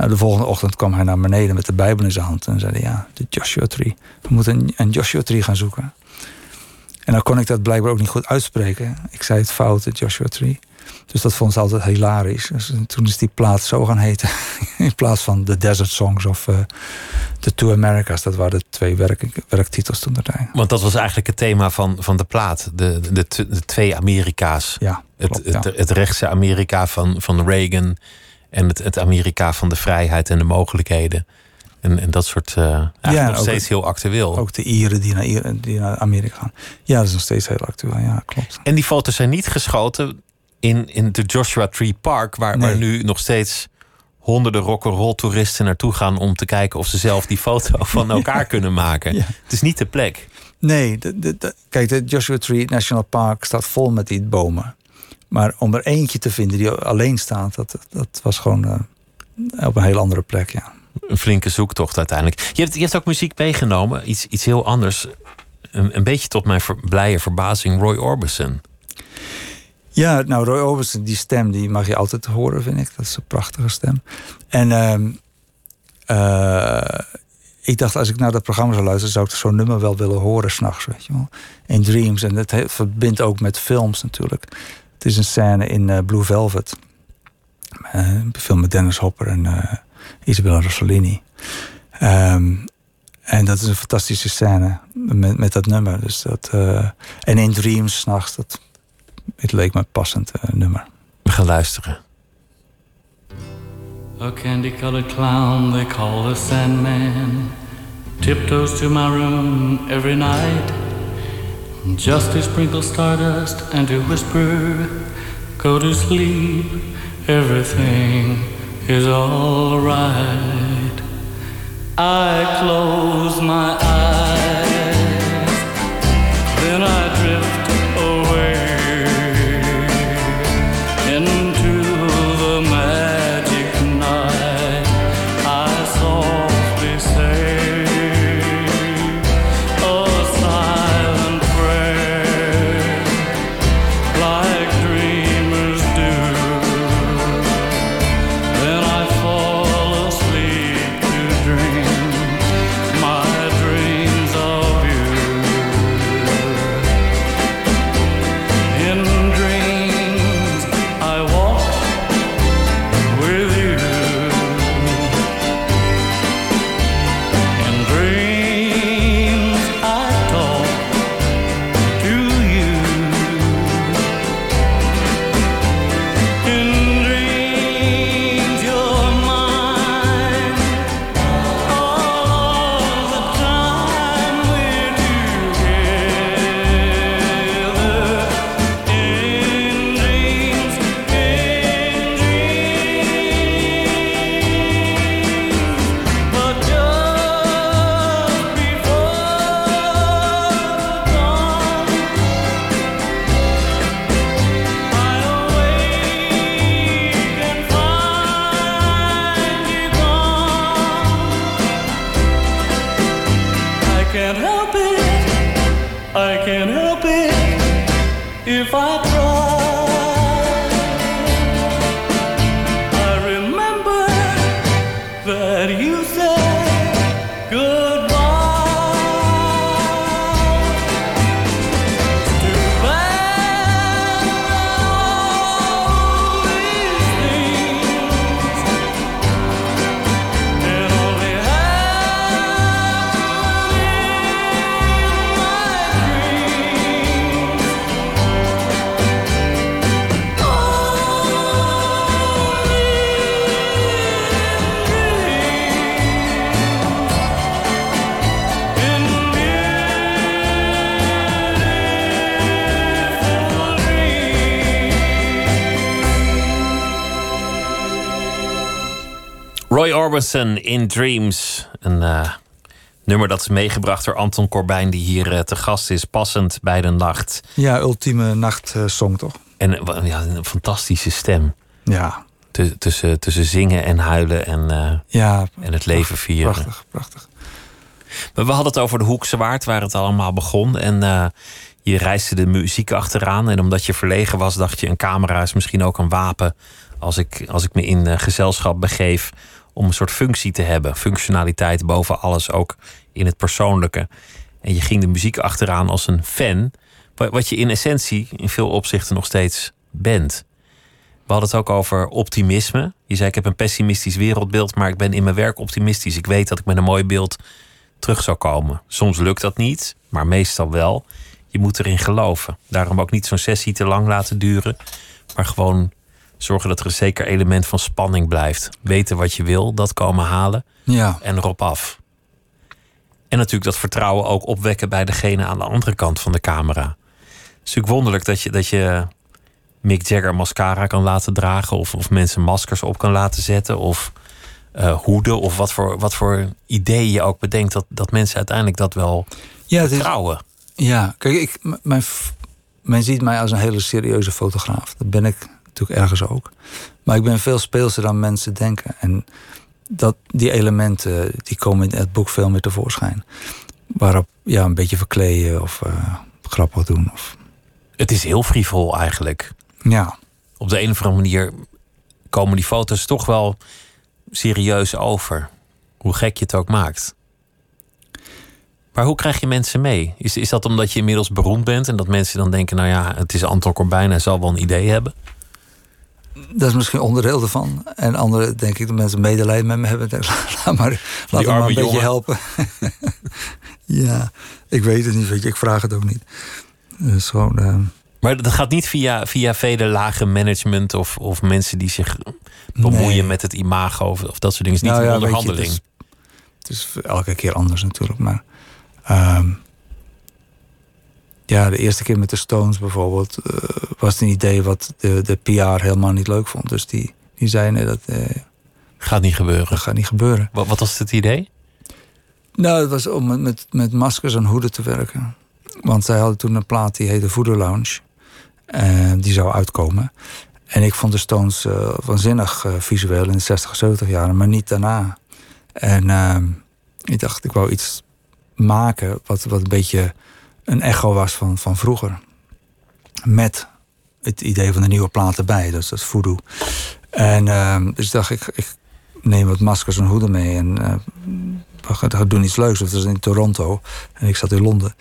Nou, de volgende ochtend kwam hij naar beneden met de Bijbel in zijn hand. En zei ja, de Joshua Tree. We moeten een, Joshua Tree gaan zoeken. En dan kon ik dat blijkbaar ook niet goed uitspreken. Ik zei het fout, de Joshua Tree. Dus dat vond ze altijd hilarisch. Dus toen is die plaat zo gaan heten. (laughs) In plaats van The Desert Songs of uh, The Two Americas. Dat waren de twee werk, werktitels toen tijd. Want dat was eigenlijk het thema van, van de plaat. De, de, twee Amerika's. Ja, klopt, het, het, het, rechtse Amerika van, van Reagan. En het, het Amerika van de vrijheid en de mogelijkheden. En, en dat soort. Uh, ja, nog steeds heel actueel. Ook de Ieren die naar, die naar Amerika gaan. Ja, dat is nog steeds heel actueel. Ja, klopt. En die foto's zijn niet geschoten in, in de Joshua Tree Park, waar, nee. waar nu nog steeds honderden rock'n'roll toeristen naartoe gaan om te kijken of ze zelf die foto (laughs) van elkaar kunnen maken. Ja. Het is niet de plek. Nee, de, de, de, kijk, de Joshua Tree National Park staat vol met die bomen. Maar om er eentje te vinden die alleen staat, dat, dat was gewoon uh, op een heel andere plek, ja. Een flinke zoektocht uiteindelijk. Je hebt, je hebt ook muziek meegenomen, iets, iets heel anders. Een, een beetje tot mijn ver, blije verbazing, Roy Orbison. Ja, nou, Roy Orbison, die stem, die mag je altijd horen, vind ik. Dat is een prachtige stem. En uh, uh, ik dacht, als ik naar dat programma zou luisteren, zou ik zo'n nummer wel willen horen s'nachts, weet je wel. In Dreams. En het verbindt ook met films natuurlijk. Het is een scène in uh, Blue Velvet. een film met Dennis Hopper en Isabella Rossellini. Um, en dat is een fantastische scène met, met dat nummer. Dus dat, en in Dreams s'nachts, dat het leek me passend uh, nummer. We gaan luisteren. A candy-colored clown they call the Sandman Tiptoes to my room every night Just to sprinkle stardust and to whisper Go to sleep, everything is alright I close my eyes In Dreams. Een eh, nummer dat is meegebracht door Anton Corbijn, die hier eh, te gast is. Passend bij de nacht. Ja, ultieme nachtsong toch? En ja, een fantastische stem. Ja, Tu- tussen, tussen zingen en huilen en, eh, ja. en het leven vieren. Prachtig, prachtig. Maar we hadden het over de Hoekse Waard, waar het allemaal begon. En je reisde de muziek achteraan. En omdat je verlegen was, dacht je... een camera is misschien ook een wapen... als ik, als ik me in gezelschap begeef... om een soort functie te hebben. Functionaliteit boven alles, ook in het persoonlijke. En je ging de muziek achteraan als een fan... wa- wat je in essentie in veel opzichten nog steeds bent. We hadden het ook over optimisme. Je zei, ik heb een pessimistisch wereldbeeld... maar ik ben in mijn werk optimistisch. Ik weet dat ik met een mooi beeld terug zou komen. Soms lukt dat niet, maar meestal wel. Je moet erin geloven. Daarom ook niet zo'n sessie te lang laten duren. Maar gewoon zorgen dat er een zeker element van spanning blijft. Weten wat je wil, dat komen halen Ja, en erop af. En natuurlijk dat vertrouwen ook opwekken bij degene aan de andere kant van de camera. Het is natuurlijk wonderlijk dat je, dat je Mick Jagger mascara kan laten dragen... of, of mensen maskers op kan laten zetten... of eh, hoeden of wat voor, wat voor idee je ook bedenkt... Dat, dat mensen uiteindelijk dat wel ja, het is, vertrouwen. ja. kijk, ik, mijn, men ziet mij als een hele serieuze fotograaf. Dat ben ik natuurlijk ergens ook. Maar ik ben veel speelser dan mensen denken. En dat, die elementen die komen in het boek veel meer tevoorschijn. Waarop ja, een beetje verkleden of eh, grappig doen. Of, Het is heel frivol eigenlijk. ja, Op de een of andere manier komen die foto's toch wel serieus over. Hoe gek je het ook maakt. Maar hoe krijg je mensen mee? Is, is dat omdat je inmiddels beroemd bent en dat mensen dan denken: nou ja, het is Anton Corbijn, hij zal wel een idee hebben? Dat is misschien onderdeel ervan. En andere denk ik dat mensen medelijden met me hebben. Denk, (laughs) laat maar, laat hem maar een beetje helpen. (laughs) ja, ik weet het niet, weet je. Ik vraag het ook niet. Dus gewoon... eh, Maar dat gaat niet via, via vele lagen management of, of mensen die zich bemoeien Nee. met het imago of, of dat soort dingen. Het is niet Nou een ja, je, onderhandeling. het, is, het is elke keer anders natuurlijk. Maar ehm, ja, de eerste keer met de Stones bijvoorbeeld... eh, was het een idee wat de, de PR helemaal niet leuk vond. Dus die, die zei, nee, dat, eh, Gaat niet gebeuren. dat gaat niet gebeuren. Wat, wat was het idee? Nou, het was om met, met, met maskers en hoeden te werken. Want zij hadden toen een plaat die heette Voodoo Lounge. En die zou uitkomen. En ik vond de Stones eh, waanzinnig eh, visueel in de 60, 70 jaren, maar niet daarna. En ehm, ik dacht, ik wou iets maken wat, wat een beetje een echo was van, van vroeger. Met het idee van de nieuwe plaat erbij, dus dat is voodoo. En ehm, dus dacht ik, ik neem wat maskers en hoeden mee. En eh, we doen iets leuks. Dat was in Toronto. En ik zat in Londen.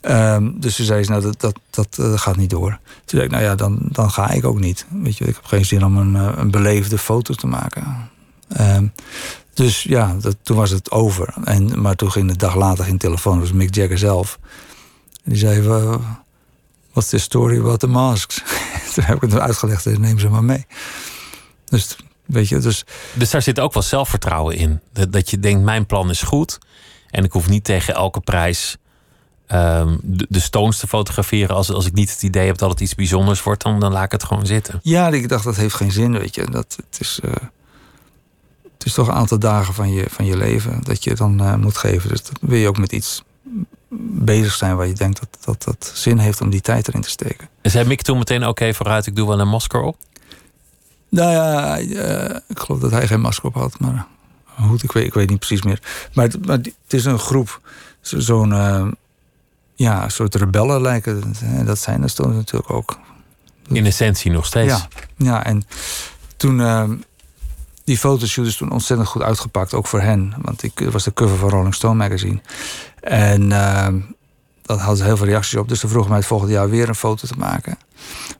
Ehm, dus toen zei ze, nou, dat, dat, dat eh, gaat niet door. Toen zei ik, nou ja, dan, dan ga ik ook niet. Weet je, ik heb geen zin om een, eh, een beleefde foto te maken. Ehm, dus ja, dat, toen was het over. En, maar toen ging de dag later geen telefoon. Dat was Mick Jagger zelf. En die zei, "Wa- what's the story about the masks? (laughs) toen heb ik het uitgelegd, en neem ze maar mee. Dus, weet je, dus Dus daar zit ook wel zelfvertrouwen in. Dat, dat je denkt, mijn plan is goed. En ik hoef niet tegen elke prijs ehm, de, de Stones te fotograferen. Als, als ik niet het idee heb dat het iets bijzonders wordt, dan, dan laat ik het gewoon zitten. Ja, ik dacht dat heeft geen zin, weet je. Dat, het, is, eh, het is toch een aantal dagen van je, van je leven dat je dan eh, moet geven. Dus dan wil je ook met iets bezig zijn waar je denkt dat, dat dat zin heeft om die tijd erin te steken. En zei Mick toen meteen, oké, vooruit, ik doe wel een masker op. Nou ja, eh, ik geloof dat hij geen masker op had, maar een hoed, ik weet, ik weet niet precies meer. Maar, het- maar die- het is een groep zo- zo'n eh, ja, soort rebellen lijken. En dat zijn er stonden natuurlijk ook. In essentie nog steeds. Ja, ja en toen. eh, die fotoshoot is toen ontzettend goed uitgepakt, ook voor hen. Want ik was de cover van Rolling Stone magazine. En eh, dat ze heel veel reacties op. Dus ze vroegen mij het volgende jaar weer een foto te maken.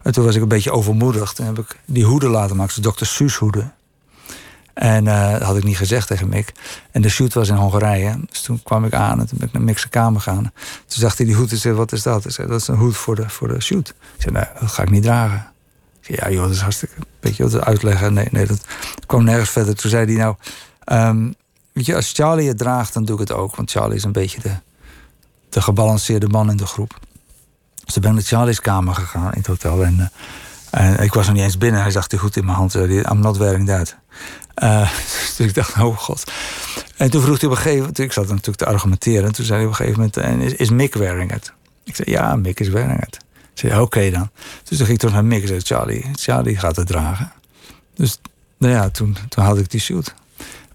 En toen was ik een beetje overmoedigd. En heb ik die hoeden laten maken, de Dr. Suus hoeden. En eh, dat had ik niet gezegd tegen Mick. En de shoot was in Hongarije. Dus toen kwam ik aan en toen ben ik naar Mick's kamer gegaan. Toen zag hij die hoed en wat is dat? Hij zei, dat is een hoed voor de, voor de shoot. Ik zei, nee, dat ga ik niet dragen. Ik zei, ja joh, dat is hartstikke... Weet je wat, uitleggen. Nee, nee, dat kwam nergens verder. Toen zei hij nou... ehm, als Charlie het draagt, dan doe ik het ook. Want Charlie is een beetje de, de gebalanceerde man in de groep. Dus toen ben ik naar Charlie's kamer gegaan in het hotel. En, eh, en ik was nog niet eens binnen. Hij zag die goed in mijn hand. I'm not wearing that. Eh, (laughs) dus ik dacht, oh god. En toen vroeg hij op een gegeven moment... Ik zat natuurlijk te argumenteren. En toen zei hij op een gegeven moment... En is, is Mick wearing it? Ik zei, ja, Mick is wearing it. Ik zei, oké dan. Dus toen ging ik terug naar Mick en zei, Charlie, Charlie gaat het dragen. Dus nou ja, toen, toen had ik die shoot.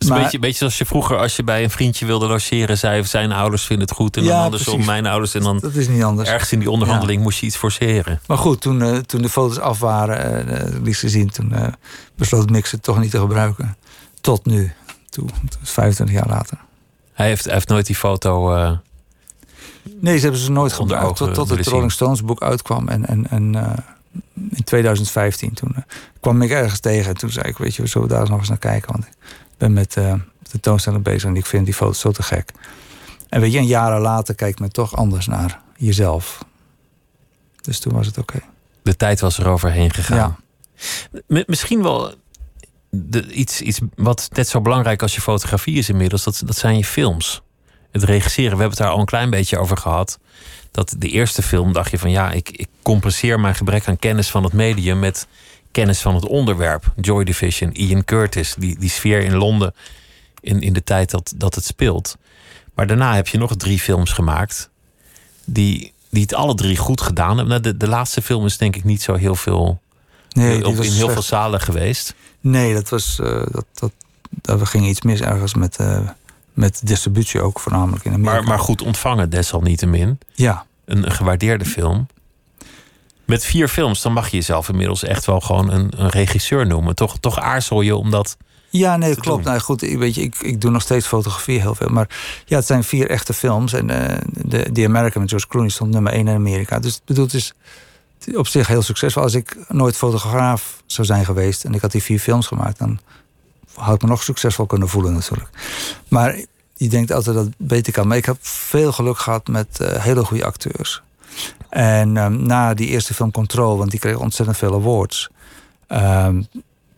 Het is Maar- een beetje, beetje zoals je vroeger, als je bij een vriendje wilde logeren, zei zijn ouders vinden het goed. En dan Ja, andersom precies. mijn ouders. En dan Dat is niet anders. ergens in die onderhandeling moest je iets forceren. Maar goed, toen, eh, toen de foto's af waren, uh, liefst gezien, toen besloot Mix het toch niet te gebruiken. Tot nu. Toen, is 25 jaar later. Hij heeft, hij heeft nooit die foto. Nee, ze hebben ze nooit gebruikt. Tot, het. Rolling Stones boek uitkwam. En, en, en in 2015 toen kwam ik ergens tegen. En toen zei ik, weet je, we zullen daar eens nog eens naar kijken. Want ben met eh de toonstelling bezig en ik vind die foto's zo te gek. En weet je, een jaren later kijkt men toch anders naar jezelf. Dus toen was het oké. de tijd was er overheen gegaan. Ja. Misschien wel de, iets, iets wat net zo belangrijk als je fotografie is inmiddels. Dat, dat zijn je films. Het regisseren. We hebben het daar al een klein beetje over gehad. Dat de eerste film dacht je van ja, ik, ik compenseer mijn gebrek aan kennis van het medium met kennis van het onderwerp. Joy Division, Ian Curtis, die, die sfeer in Londen in, in de tijd dat, dat het speelt. Maar daarna heb je nog drie films gemaakt die, die het alle drie goed gedaan hebben. Nou, de, de laatste film is denk ik niet zo heel veel Nee, op, was in heel slecht. veel zalen geweest. Nee, dat was. eh, dat, dat, daar ging iets mis ergens met, eh, met distributie ook, voornamelijk in Amerika. Maar, maar goed ontvangen desalniettemin. Ja, Een, een gewaardeerde film. Met vier films, dan mag je jezelf inmiddels echt wel gewoon een, een regisseur noemen. Toch, toch aarzel je omdat. ja nee, klopt. doen. Nou, goed, ik, weet je, ik, ik doe nog steeds fotografie heel veel. Maar ja, het zijn vier echte films. En eh de The American met George Clooney stond nummer één in Amerika. Dus ik bedoel, het is op zich heel succesvol. Als ik nooit fotograaf zou zijn geweest en ik had die vier films gemaakt, dan had ik me nog succesvol kunnen voelen natuurlijk. Maar je denkt altijd dat het beter kan. Maar ik heb veel geluk gehad met eh, hele goede acteurs. En ehm, na die eerste film Control, want die kreeg ontzettend veel awards. ehm,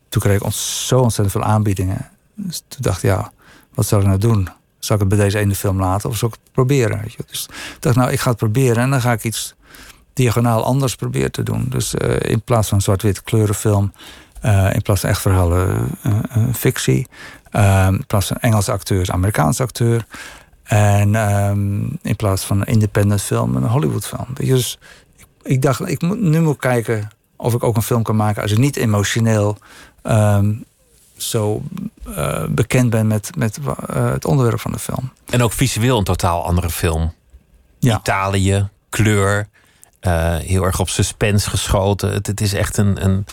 toen kreeg ik zo ontzettend veel aanbiedingen. Dus toen dacht ik, ja, wat zal ik nou doen? Zal ik het bij deze ene film laten of zal ik het proberen? Weet je? Dus ik dacht, nou, ik ga het proberen en dan ga ik iets diagonaal anders proberen te doen. Dus eh, in plaats van zwart-wit kleurenfilm, eh, in plaats van echt verhalen, eh, fictie. eh, in plaats van Engelse acteurs, Amerikaanse acteur. En ehm, in plaats van een independent film, een Hollywood film. Dus ik, ik dacht, ik moet, nu moet kijken of ik ook een film kan maken als ik niet emotioneel ehm, zo eh, bekend ben met, met eh, het onderwerp van de film. En ook visueel een totaal andere film. Ja. Italië, kleur. eh, heel erg op suspense geschoten. Het, het is echt een, een.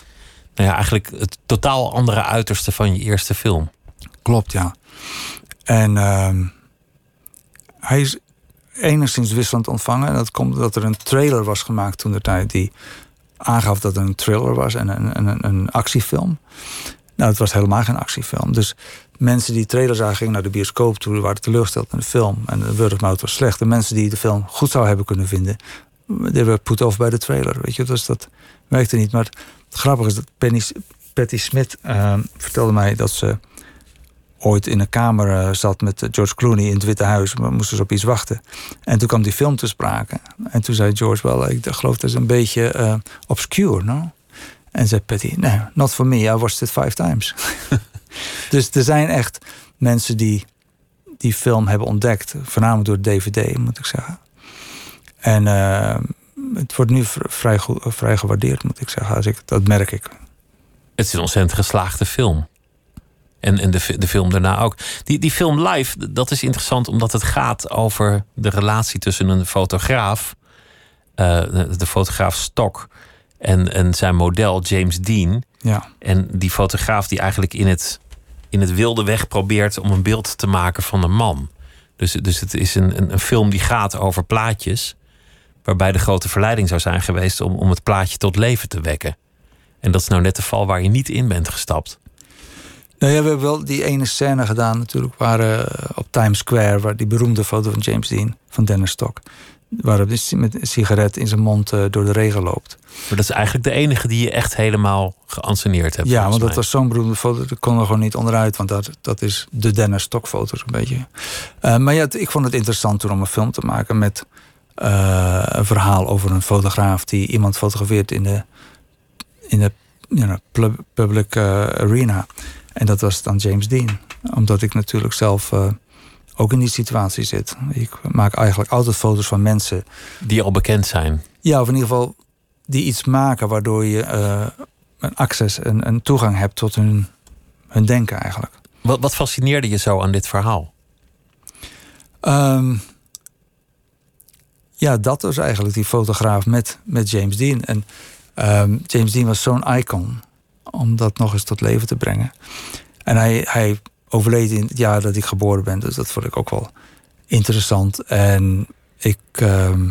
Nou ja, eigenlijk het totaal andere uiterste van je eerste film. Klopt, ja. En ehm, hij is enigszins wisselend ontvangen. En dat komt omdat er een trailer was gemaakt toen de tijd die aangaf dat het een thriller was en een, een, een actiefilm. Nou, het was helemaal geen actiefilm. Dus mensen die trailer zagen gingen naar de bioscoop toe, waren teleurgesteld in de film. En de word of was slecht. De mensen die de film goed zouden hebben kunnen vinden, die werden put off bij de trailer. Weet je, dus dat werkte niet. Maar het grappige is dat Penny, Patty Smith ehm, vertelde mij dat ze ooit in een kamer eh, zat met eh, George Clooney in het Witte Huis. We moesten ze op iets wachten. En toen kwam die film te sprake. En toen zei George wel, ik geloof dat is een beetje eh, obscure, no? En zei Patty, nee, not for me, I watched it five times. (laughs) dus er zijn echt mensen die die film hebben ontdekt. Voornamelijk door DVD, moet ik zeggen. En het wordt nu vrij, vrij gewaardeerd, moet ik zeggen. Als ik, dat merk ik. Het is een ontzettend geslaagde film. En, en de, de film daarna ook. Die, die film live, dat is interessant omdat het gaat over de relatie tussen een fotograaf, eh, de, fotograaf Stock, en, en zijn model James Dean. Ja, En die fotograaf die eigenlijk in het, in het wilde weg probeert om een beeld te maken van een man. Dus, dus het is een, een, een film die gaat over plaatjes. Waarbij de grote verleiding zou zijn geweest om, om het plaatje tot leven te wekken. En dat is nou net de val waar je niet in bent gestapt. Nou ja, we hebben wel die ene scène gedaan natuurlijk... waar eh, op Times Square, waar die beroemde foto van James Dean... van Dennis Stock, waarop hij met een sigaret in zijn mond eh, door de regen loopt. Maar dat is eigenlijk de enige die je echt helemaal geanceneerd hebt. Ja, want dat was zo'n beroemde foto, dat kon er gewoon niet onderuit... want dat, dat is de Dennis Stock foto zo'n beetje. Eh, maar ja, ik vond het interessant toen om een film te maken... met een verhaal over een fotograaf die iemand fotografeert... in de, in de you know, pub- public arena. En dat was dan James Dean. Omdat ik natuurlijk zelf eh, ook in die situatie zit. Ik maak eigenlijk altijd foto's van mensen... Die al bekend zijn. Ja, of in ieder geval die iets maken waardoor je eh, een access, een, een toegang hebt tot hun, hun denken eigenlijk. Wat, wat fascineerde je zo aan dit verhaal? Ehm, ja, dat was eigenlijk die fotograaf met, met James Dean. En ehm, James Dean was zo'n icon om dat nog eens tot leven te brengen. En hij, hij overleed in het jaar dat ik geboren ben, dus dat vond ik ook wel interessant. En ik ehm,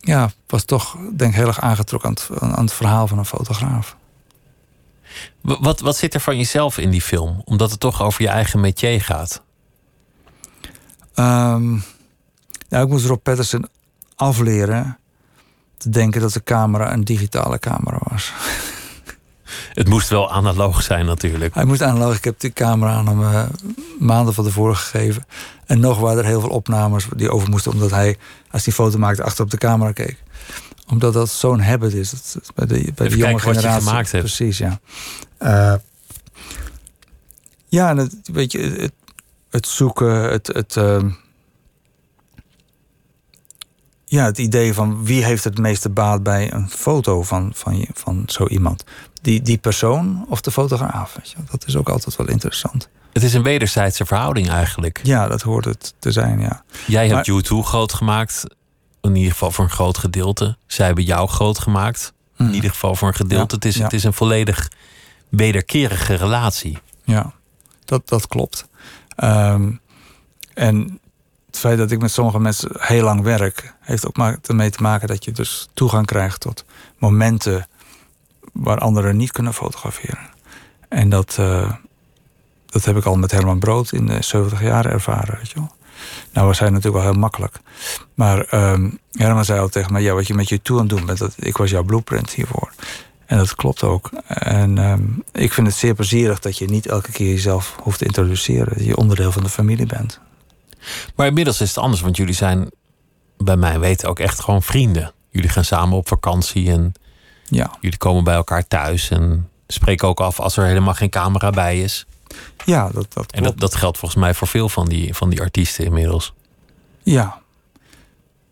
ja, was toch, denk ik, heel erg aangetrokken aan het, aan het verhaal van een fotograaf. Wa- Wat, wat zit er van jezelf in die film? Omdat het toch over je eigen métier gaat. Ehm nou, ik moest Rob Patterson afleren te denken dat de camera een digitale camera was. (laughs) Het moest wel analoog zijn natuurlijk. Hij moest analoog. Ik heb die camera aan hem eh, maanden van tevoren gegeven. En nog waren er heel veel opnames die over moesten... omdat hij, als hij foto maakte, achter op de camera keek. Omdat dat zo'n habit is. Dat, bij de, bij de jonge generatie. gemaakt hebt. Precies, ja. Eh, ja, en het, weet je, het, het zoeken, het... het ehm, ja, het idee van wie heeft het meeste baat bij een foto van, van, van zo iemand. Die, die persoon of de fotograaf. Weet je? Dat is ook altijd wel interessant. Het is een wederzijdse verhouding eigenlijk. Ja, dat hoort het te zijn, ja. Jij hebt Maar- U2 groot gemaakt. In ieder geval voor een groot gedeelte. Zij hebben jou groot gemaakt. In ieder geval voor een gedeelte. Ja, Het, is, ja. het is een volledig wederkerige relatie. Ja, dat, dat klopt. Ehm, en het feit dat ik met sommige mensen heel lang werk... heeft ook maar ermee te maken dat je dus toegang krijgt tot momenten... waar anderen niet kunnen fotograferen. En dat, eh, dat heb ik al met Herman Brood in de 70 jaar ervaren, weet je wel. Nou was hij natuurlijk wel heel makkelijk. Maar ehm, Herman zei al tegen mij... ja, wat je met je toe aan het doen bent... Dat, ik was jouw blueprint hiervoor. En dat klopt ook. En ehm, ik vind het zeer plezierig dat je niet elke keer jezelf hoeft te introduceren. Dat je onderdeel van de familie bent. Maar inmiddels is het anders. Want jullie zijn bij mij weten ook echt gewoon vrienden. Jullie gaan samen op vakantie. En Ja, jullie komen bij elkaar thuis. En spreken ook af als er helemaal geen camera bij is. ja dat, dat klopt. En dat, dat geldt volgens mij voor veel van die, van die artiesten inmiddels. Ja,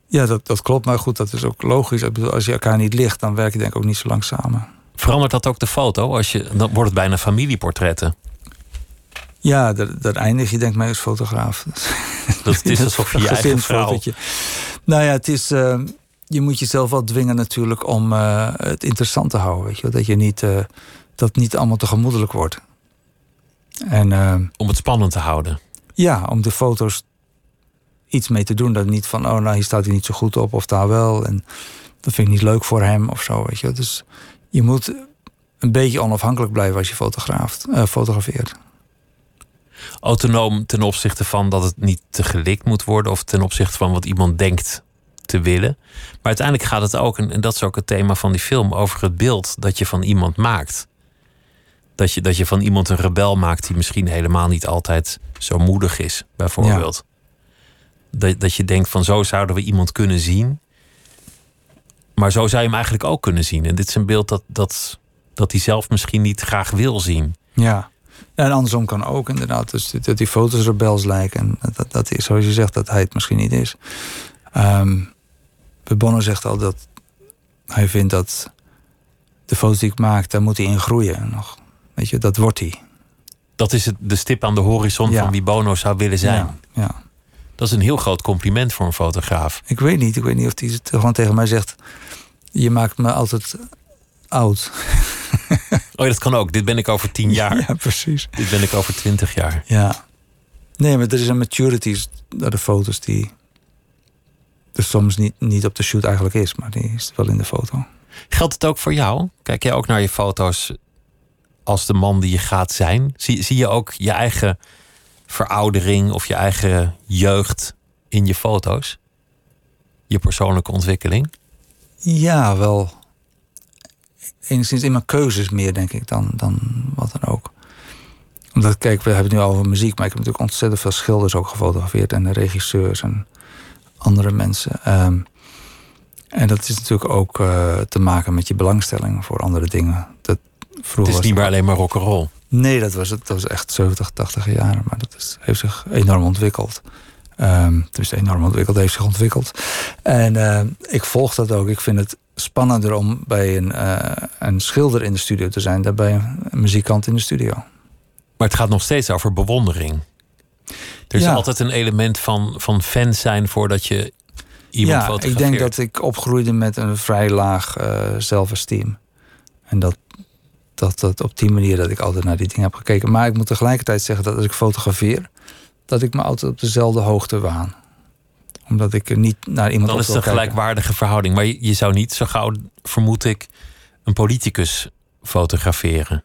ja dat, dat klopt. Maar goed, dat is ook logisch. Als je elkaar niet ligt, dan werk je denk ik ook niet zo lang samen. Verandert dat ook de foto? Als je, dan wordt het bijna familieportretten. Ja, daar, daar eindig je denk ik mee als fotograaf. Dat het is (laughs) alsof je je eigen vrouw... Nou ja, het is... eh, je moet jezelf wel dwingen natuurlijk om eh, het interessant te houden. Weet je? Dat je niet... eh, dat niet allemaal te gemoedelijk wordt. En... eh, Om het spannend te houden. Ja, om de foto's iets mee te doen. Dat niet van, oh nou, hier staat hij niet zo goed op of daar wel. En dat vind ik niet leuk voor hem of zo, weet je. Dus je moet een beetje onafhankelijk blijven als je fotograaf, eh, fotografeert. Autonoom ten opzichte van dat het niet te gelikt moet worden... of ten opzichte van wat iemand denkt te willen. Maar uiteindelijk gaat het ook, en dat is ook het thema van die film... over het beeld dat je van iemand maakt. Dat je, dat je van iemand een rebel maakt... die misschien helemaal niet altijd zo moedig is, bijvoorbeeld. Dat, dat je denkt van zo zouden we iemand kunnen zien... Maar zo zou je hem eigenlijk ook kunnen zien. En dit is een beeld dat, dat, dat hij zelf misschien niet graag wil zien. Ja. Ja, En andersom kan ook inderdaad. Dus dat die foto's rebels lijken. En dat, dat, hij, zoals je zegt, dat hij het misschien niet is. Ehm Bonner zegt al dat hij vindt dat de foto's die ik maak, daar moet hij in groeien. Nog. Weet je, dat wordt hij. Dat is het, de stip aan de horizon Ja. van wie Bono zou willen zijn. Ja, ja. Dat is een heel groot compliment voor een fotograaf. Ik weet niet. Ik weet niet of hij het gewoon tegen mij zegt... je maakt me altijd oud. (laughs) Oh, dat kan ook. Dit ben ik over tien jaar. Ja, precies. Dit ben ik over twintig jaar. Ja. Nee, maar er is een maturity naar de foto's die... er soms niet, niet op de shoot eigenlijk is. Maar die is wel in de foto. Geldt het ook voor jou? Kijk jij ook naar je foto's als de man die je gaat zijn? Zie, zie je ook je eigen veroudering of je eigen jeugd in je foto's? Je persoonlijke ontwikkeling? Ja, wel. Enigszins in mijn keuzes meer, denk ik, dan, dan wat dan ook. Omdat, kijk, we hebben het nu al over muziek, maar ik heb natuurlijk ontzettend veel schilders ook gefotografeerd en regisseurs en andere mensen. Ehm, en dat is natuurlijk ook eh, te maken met je belangstelling voor andere dingen. Dat, vroeger Het is niet meer alleen maar rock'n'roll. Nee, dat was het. Dat was echt 70, 80 jaren. Maar dat is, heeft zich enorm ontwikkeld. Ehm dus enorm ontwikkeld, heeft zich ontwikkeld. En ehm, ik volg dat ook. Ik vind het spannender om bij een, eh, een schilder in de studio te zijn... dan bij een, een muzikant in de studio. Maar het gaat nog steeds over bewondering. Er is Ja. altijd een element van, van fan zijn voordat je iemand ja, fotografeert. ik denk dat ik opgroeide met een vrij laag eh zelfesteem. En dat, dat, dat op die manier dat ik altijd naar die dingen heb gekeken. Maar ik moet tegelijkertijd zeggen dat als ik fotografeer... dat ik me altijd op dezelfde hoogte waan. Omdat ik niet naar iemand Dan op is het een kijken. gelijkwaardige verhouding. Maar je, je zou niet zo gauw, vermoed ik, een politicus fotograferen.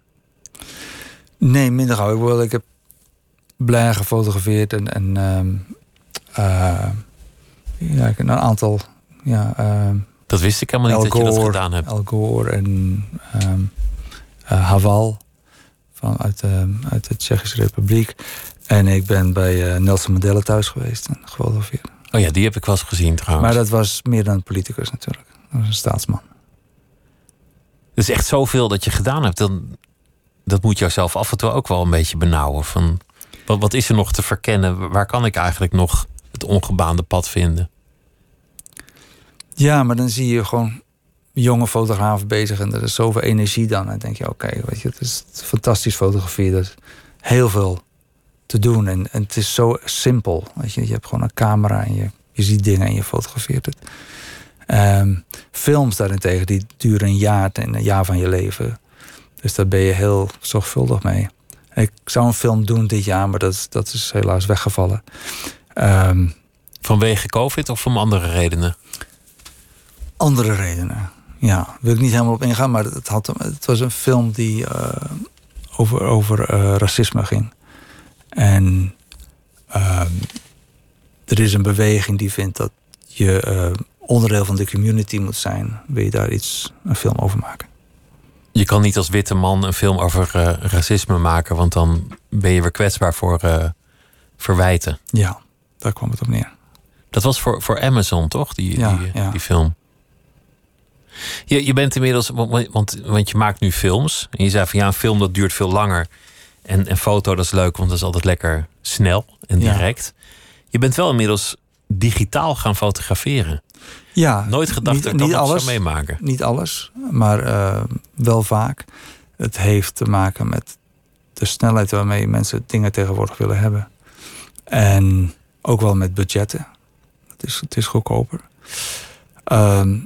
Nee, minder gauw. Ik heb blij gefotografeerd en, en eh, ja, een aantal. Ja, ehm, Dat wist ik helemaal niet Al dat je dat Gore, gedaan hebt. Al Gore en ehm eh, Haval van, uit, uit de Tsjechische Republiek. En ik ben bij eh, Nelson Mandela thuis geweest en gefotografeerd. Oh ja, die heb ik wel eens gezien trouwens. Maar dat was meer dan een politicus natuurlijk. Dat was een staatsman. Het is echt zoveel dat je gedaan hebt. Dan, dat moet jouzelf af en toe ook wel een beetje benauwen. Van, wat, wat is er nog te verkennen? Waar kan ik eigenlijk nog het ongebaande pad vinden? Ja, maar dan zie je gewoon jonge fotografen bezig en er is zoveel energie dan. En dan denk je, oké, je, het is fantastisch fotografie. Er is heel veel te doen en, en het is zo simpel. Weet je, je hebt gewoon een camera en je, je ziet dingen en je fotografeert het. Ehm, films daarentegen, die duren een jaar, een jaar van je leven. Dus daar ben je heel zorgvuldig mee. Ik zou een film doen dit jaar, maar dat, is- dat is helaas weggevallen. Ehm, Vanwege COVID of om andere redenen? andere redenen. Ja, daar wil ik niet helemaal op ingaan, maar het, had, het was een film die eh, over, over eh, racisme ging. En ehm, er is een beweging die vindt dat je eh, onderdeel van de community moet zijn. Wil je daar iets, een film over maken? Je kan niet als witte man een film over eh, racisme maken, want dan ben je weer kwetsbaar voor eh, verwijten. Ja, daar kwam het op neer. Dat was voor, voor Amazon, toch? Die, Ja, die, ja. die film. Je, je bent inmiddels, want, want, want je maakt nu films. En je zei van ja, een film dat duurt veel langer. En een foto dat is leuk, want dat is altijd lekker snel en Ja. direct. Je bent wel inmiddels digitaal gaan fotograferen. Ja, Nooit gedacht dat ik dat alles, zou meemaken. Niet alles, maar eh, wel vaak. Het heeft te maken met de snelheid waarmee mensen dingen tegenwoordig willen hebben. En ook wel met budgetten. Het is, het is goedkoper. Ehm,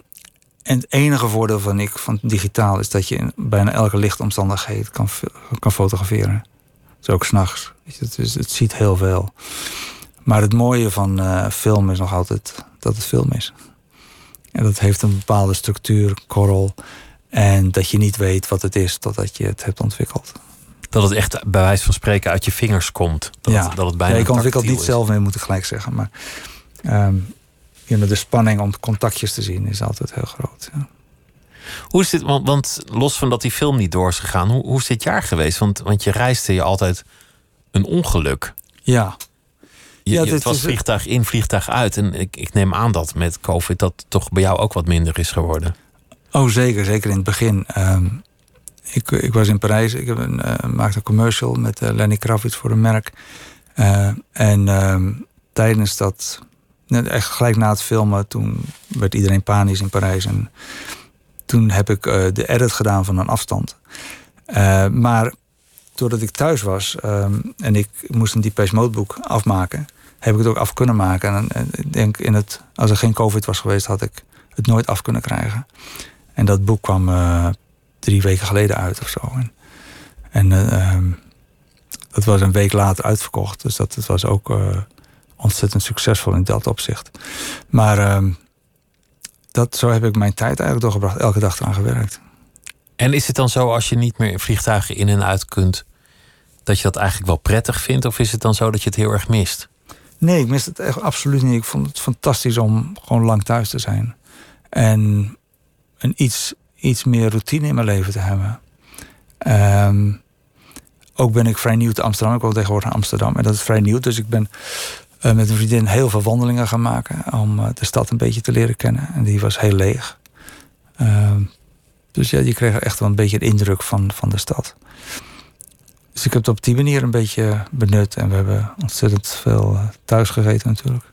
en het enige voordeel van ik van digitaal is dat je in bijna elke lichtomstandigheid kan, kan fotograferen. Dus ook s'nachts. Het, is- het ziet heel veel. Maar het mooie van eh, film is nog altijd dat het film is. En dat heeft een bepaalde structuur, korrel. En dat je niet weet wat het is totdat je het hebt ontwikkeld. Dat het echt bij wijze van spreken uit je vingers komt. Dat, ja. dat het bijna ja, ik ontwikkel het niet is. zelf mee, moet ik gelijk zeggen. Maar know, de spanning om contactjes te zien is altijd heel groot. Ja. Hoe is dit, want, want los van dat die film niet door is gegaan, hoe, hoe is dit jaar geweest? Want, want je reisde je altijd een ongeluk. ja. Je, Ja, het was is- vliegtuig in, vliegtuig uit. En ik, ik neem aan dat met COVID dat toch bij jou ook wat minder is geworden. Oh, zeker. Zeker in het begin. Ehm, ik, ik was in Parijs. Ik heb een, eh, maakte een commercial met eh, Lenny Kravitz voor een merk. Eh, en ehm, tijdens dat... Net echt gelijk na het filmen... toen werd iedereen panisch in Parijs. En toen heb ik de edit gedaan van een afstand. Maar doordat ik thuis was ehm, en ik moest een Depeche Mode boek afmaken, heb ik het ook af kunnen maken. En, ik denk, in het, als er geen COVID was geweest, had ik het nooit af kunnen krijgen. En dat boek kwam eh, drie weken geleden uit of zo. En, en eh, ehm, dat was een week later uitverkocht. Dus dat, het was ook eh, ontzettend succesvol in dat opzicht. Maar ehm, dat, zo heb ik mijn tijd eigenlijk doorgebracht. Elke dag eraan gewerkt. En is het dan zo als je niet meer in vliegtuigen in en uit kunt, dat je dat eigenlijk wel prettig vindt? Of is het dan zo dat je het heel erg mist? Nee, ik mis het echt absoluut niet. Ik vond het fantastisch om gewoon lang thuis te zijn. En een iets, iets meer routine in mijn leven te hebben. Ehm, ook ben ik vrij nieuw te Amsterdam. Ik woon tegenwoordig in Amsterdam. En dat is vrij nieuw. Dus ik ben eh, met een vriendin heel veel wandelingen gaan maken. Om eh, de stad een beetje te leren kennen. En die was heel leeg. Ehm, dus ja, je kreeg echt wel een beetje de indruk van, van de stad. Dus ik heb het op die manier een beetje benut. En we hebben ontzettend veel eh, thuis gegeten natuurlijk.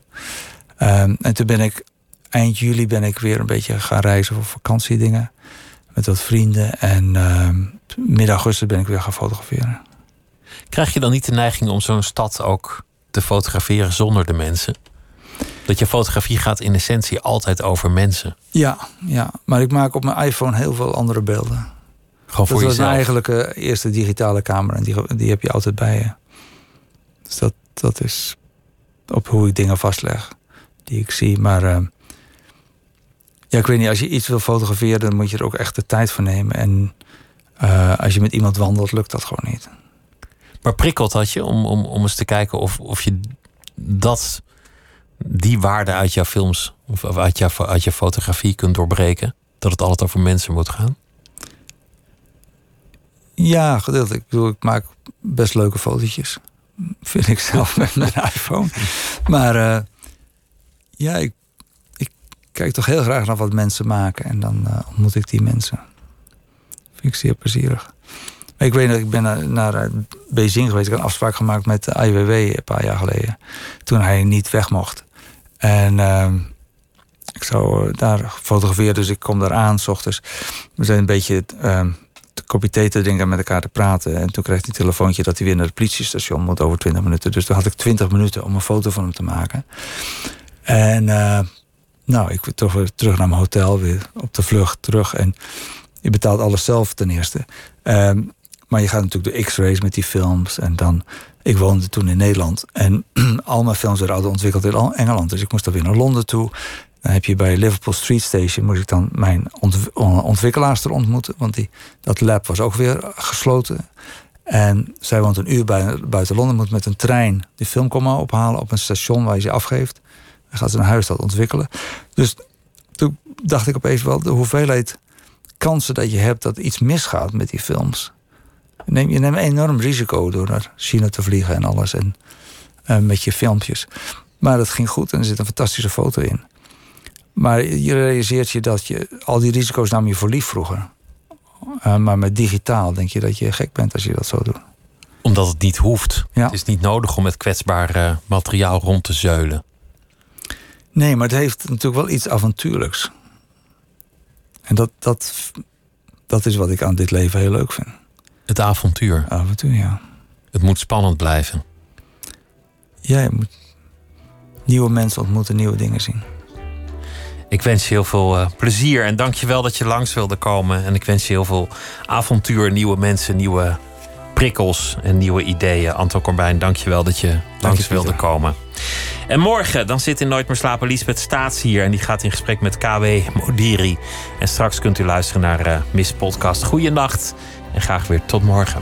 Ehm, en toen ben ik, eind juli ben ik weer een beetje gaan reizen voor vakantiedingen. Met wat vrienden. En ehm, midden augustus ben ik weer gaan fotograferen. Krijg je dan niet de neiging om zo'n stad ook te fotograferen zonder de mensen? Dat je fotografie gaat in essentie altijd over mensen. Ja, ja, maar ik maak op mijn iPhone heel veel andere beelden. Gewoon voor dat was jezelf. mijn eigenlijke eerste digitale camera. En die, die heb je altijd bij je. Dus dat, dat is op hoe ik dingen vastleg. Die ik zie. Maar eh, ja, ik weet niet. Als je iets wil fotograferen, dan moet je er ook echt de tijd voor nemen. En eh, als je met iemand wandelt, lukt dat gewoon niet. Maar prikkelt dat je om, om, om eens te kijken of, of je dat, die waarde uit jouw films of of uit jouw, uit jouw fotografie kunt doorbreken? Dat het altijd over mensen moet gaan? Ja, gedeeltelijk. Ik bedoel, ik maak best leuke fotootjes. Vind ik zelf met mijn (laughs) iPhone. Maar eh, ja, ik, ik kijk toch heel graag naar wat mensen maken. En dan eh, ontmoet ik die mensen. Vind ik zeer plezierig. Ik weet dat ik ben naar, eh, Beijing geweest. Ik heb een afspraak gemaakt met de IWW een paar jaar geleden. Toen hij niet weg mocht. En ehm, ik zou daar fotograferen, dus ik kom daar aan s ochtends. We zijn een beetje ehm, kopje thee te drinken en met elkaar te praten. En toen kreeg hij een telefoontje dat hij weer naar het politiestation moet over 20 minuten. Dus toen had ik 20 minuten om een foto van hem te maken. En eh, nou, ik toch weer terug naar mijn hotel, weer op de vlucht terug. En je betaalt alles zelf ten eerste. Ehm, maar je gaat natuurlijk de X-rays met die films. En dan, ik woonde toen in Nederland. En (clears throat) al mijn films werden ontwikkeld in Engeland. Dus ik moest dan weer naar Londen toe. Dan heb je bij Liverpool Street Station... moest ik dan mijn ont- ontwikkelaars er ontmoeten. Want die, dat lab was ook weer gesloten. En zij woont een uur buiten Londen. Moet met een trein die film komen ophalen op een station waar je ze afgeeft. Dan gaat ze naar huis dat ontwikkelen. Dus toen dacht ik opeens wel de hoeveelheid kansen dat je hebt dat iets misgaat met die films. Je neemt, je een enorm risico door naar China te vliegen en alles. En eh, met je filmpjes. Maar dat ging goed en er zit een fantastische foto in. Maar je realiseert je dat je al die risico's nam je voor lief vroeger. Eh, maar met digitaal denk je dat je gek bent als je dat zo doet. Omdat het niet hoeft. Ja. Het is niet nodig om met kwetsbaar eh, materiaal rond te zeulen. Nee, maar het heeft natuurlijk wel iets avontuurlijks. En dat, dat, dat is wat ik aan dit leven heel leuk vind. Het avontuur. Avontuur, ja. Het moet spannend blijven. Ja, je moet nieuwe mensen ontmoeten, nieuwe dingen zien. Ik wens je heel veel eh, plezier en dank je wel dat je langs wilde komen. En ik wens je heel veel avontuur, nieuwe mensen, nieuwe prikkels en nieuwe ideeën. Anton Corbijn, dank je wel dat je langs wilde komen. En morgen, dan zit in Nooit meer slapen Liesbeth Staats hier. En die gaat in gesprek met KW Modiri. En straks kunt u luisteren naar eh Miss Podcast. Goeienacht en graag weer tot morgen.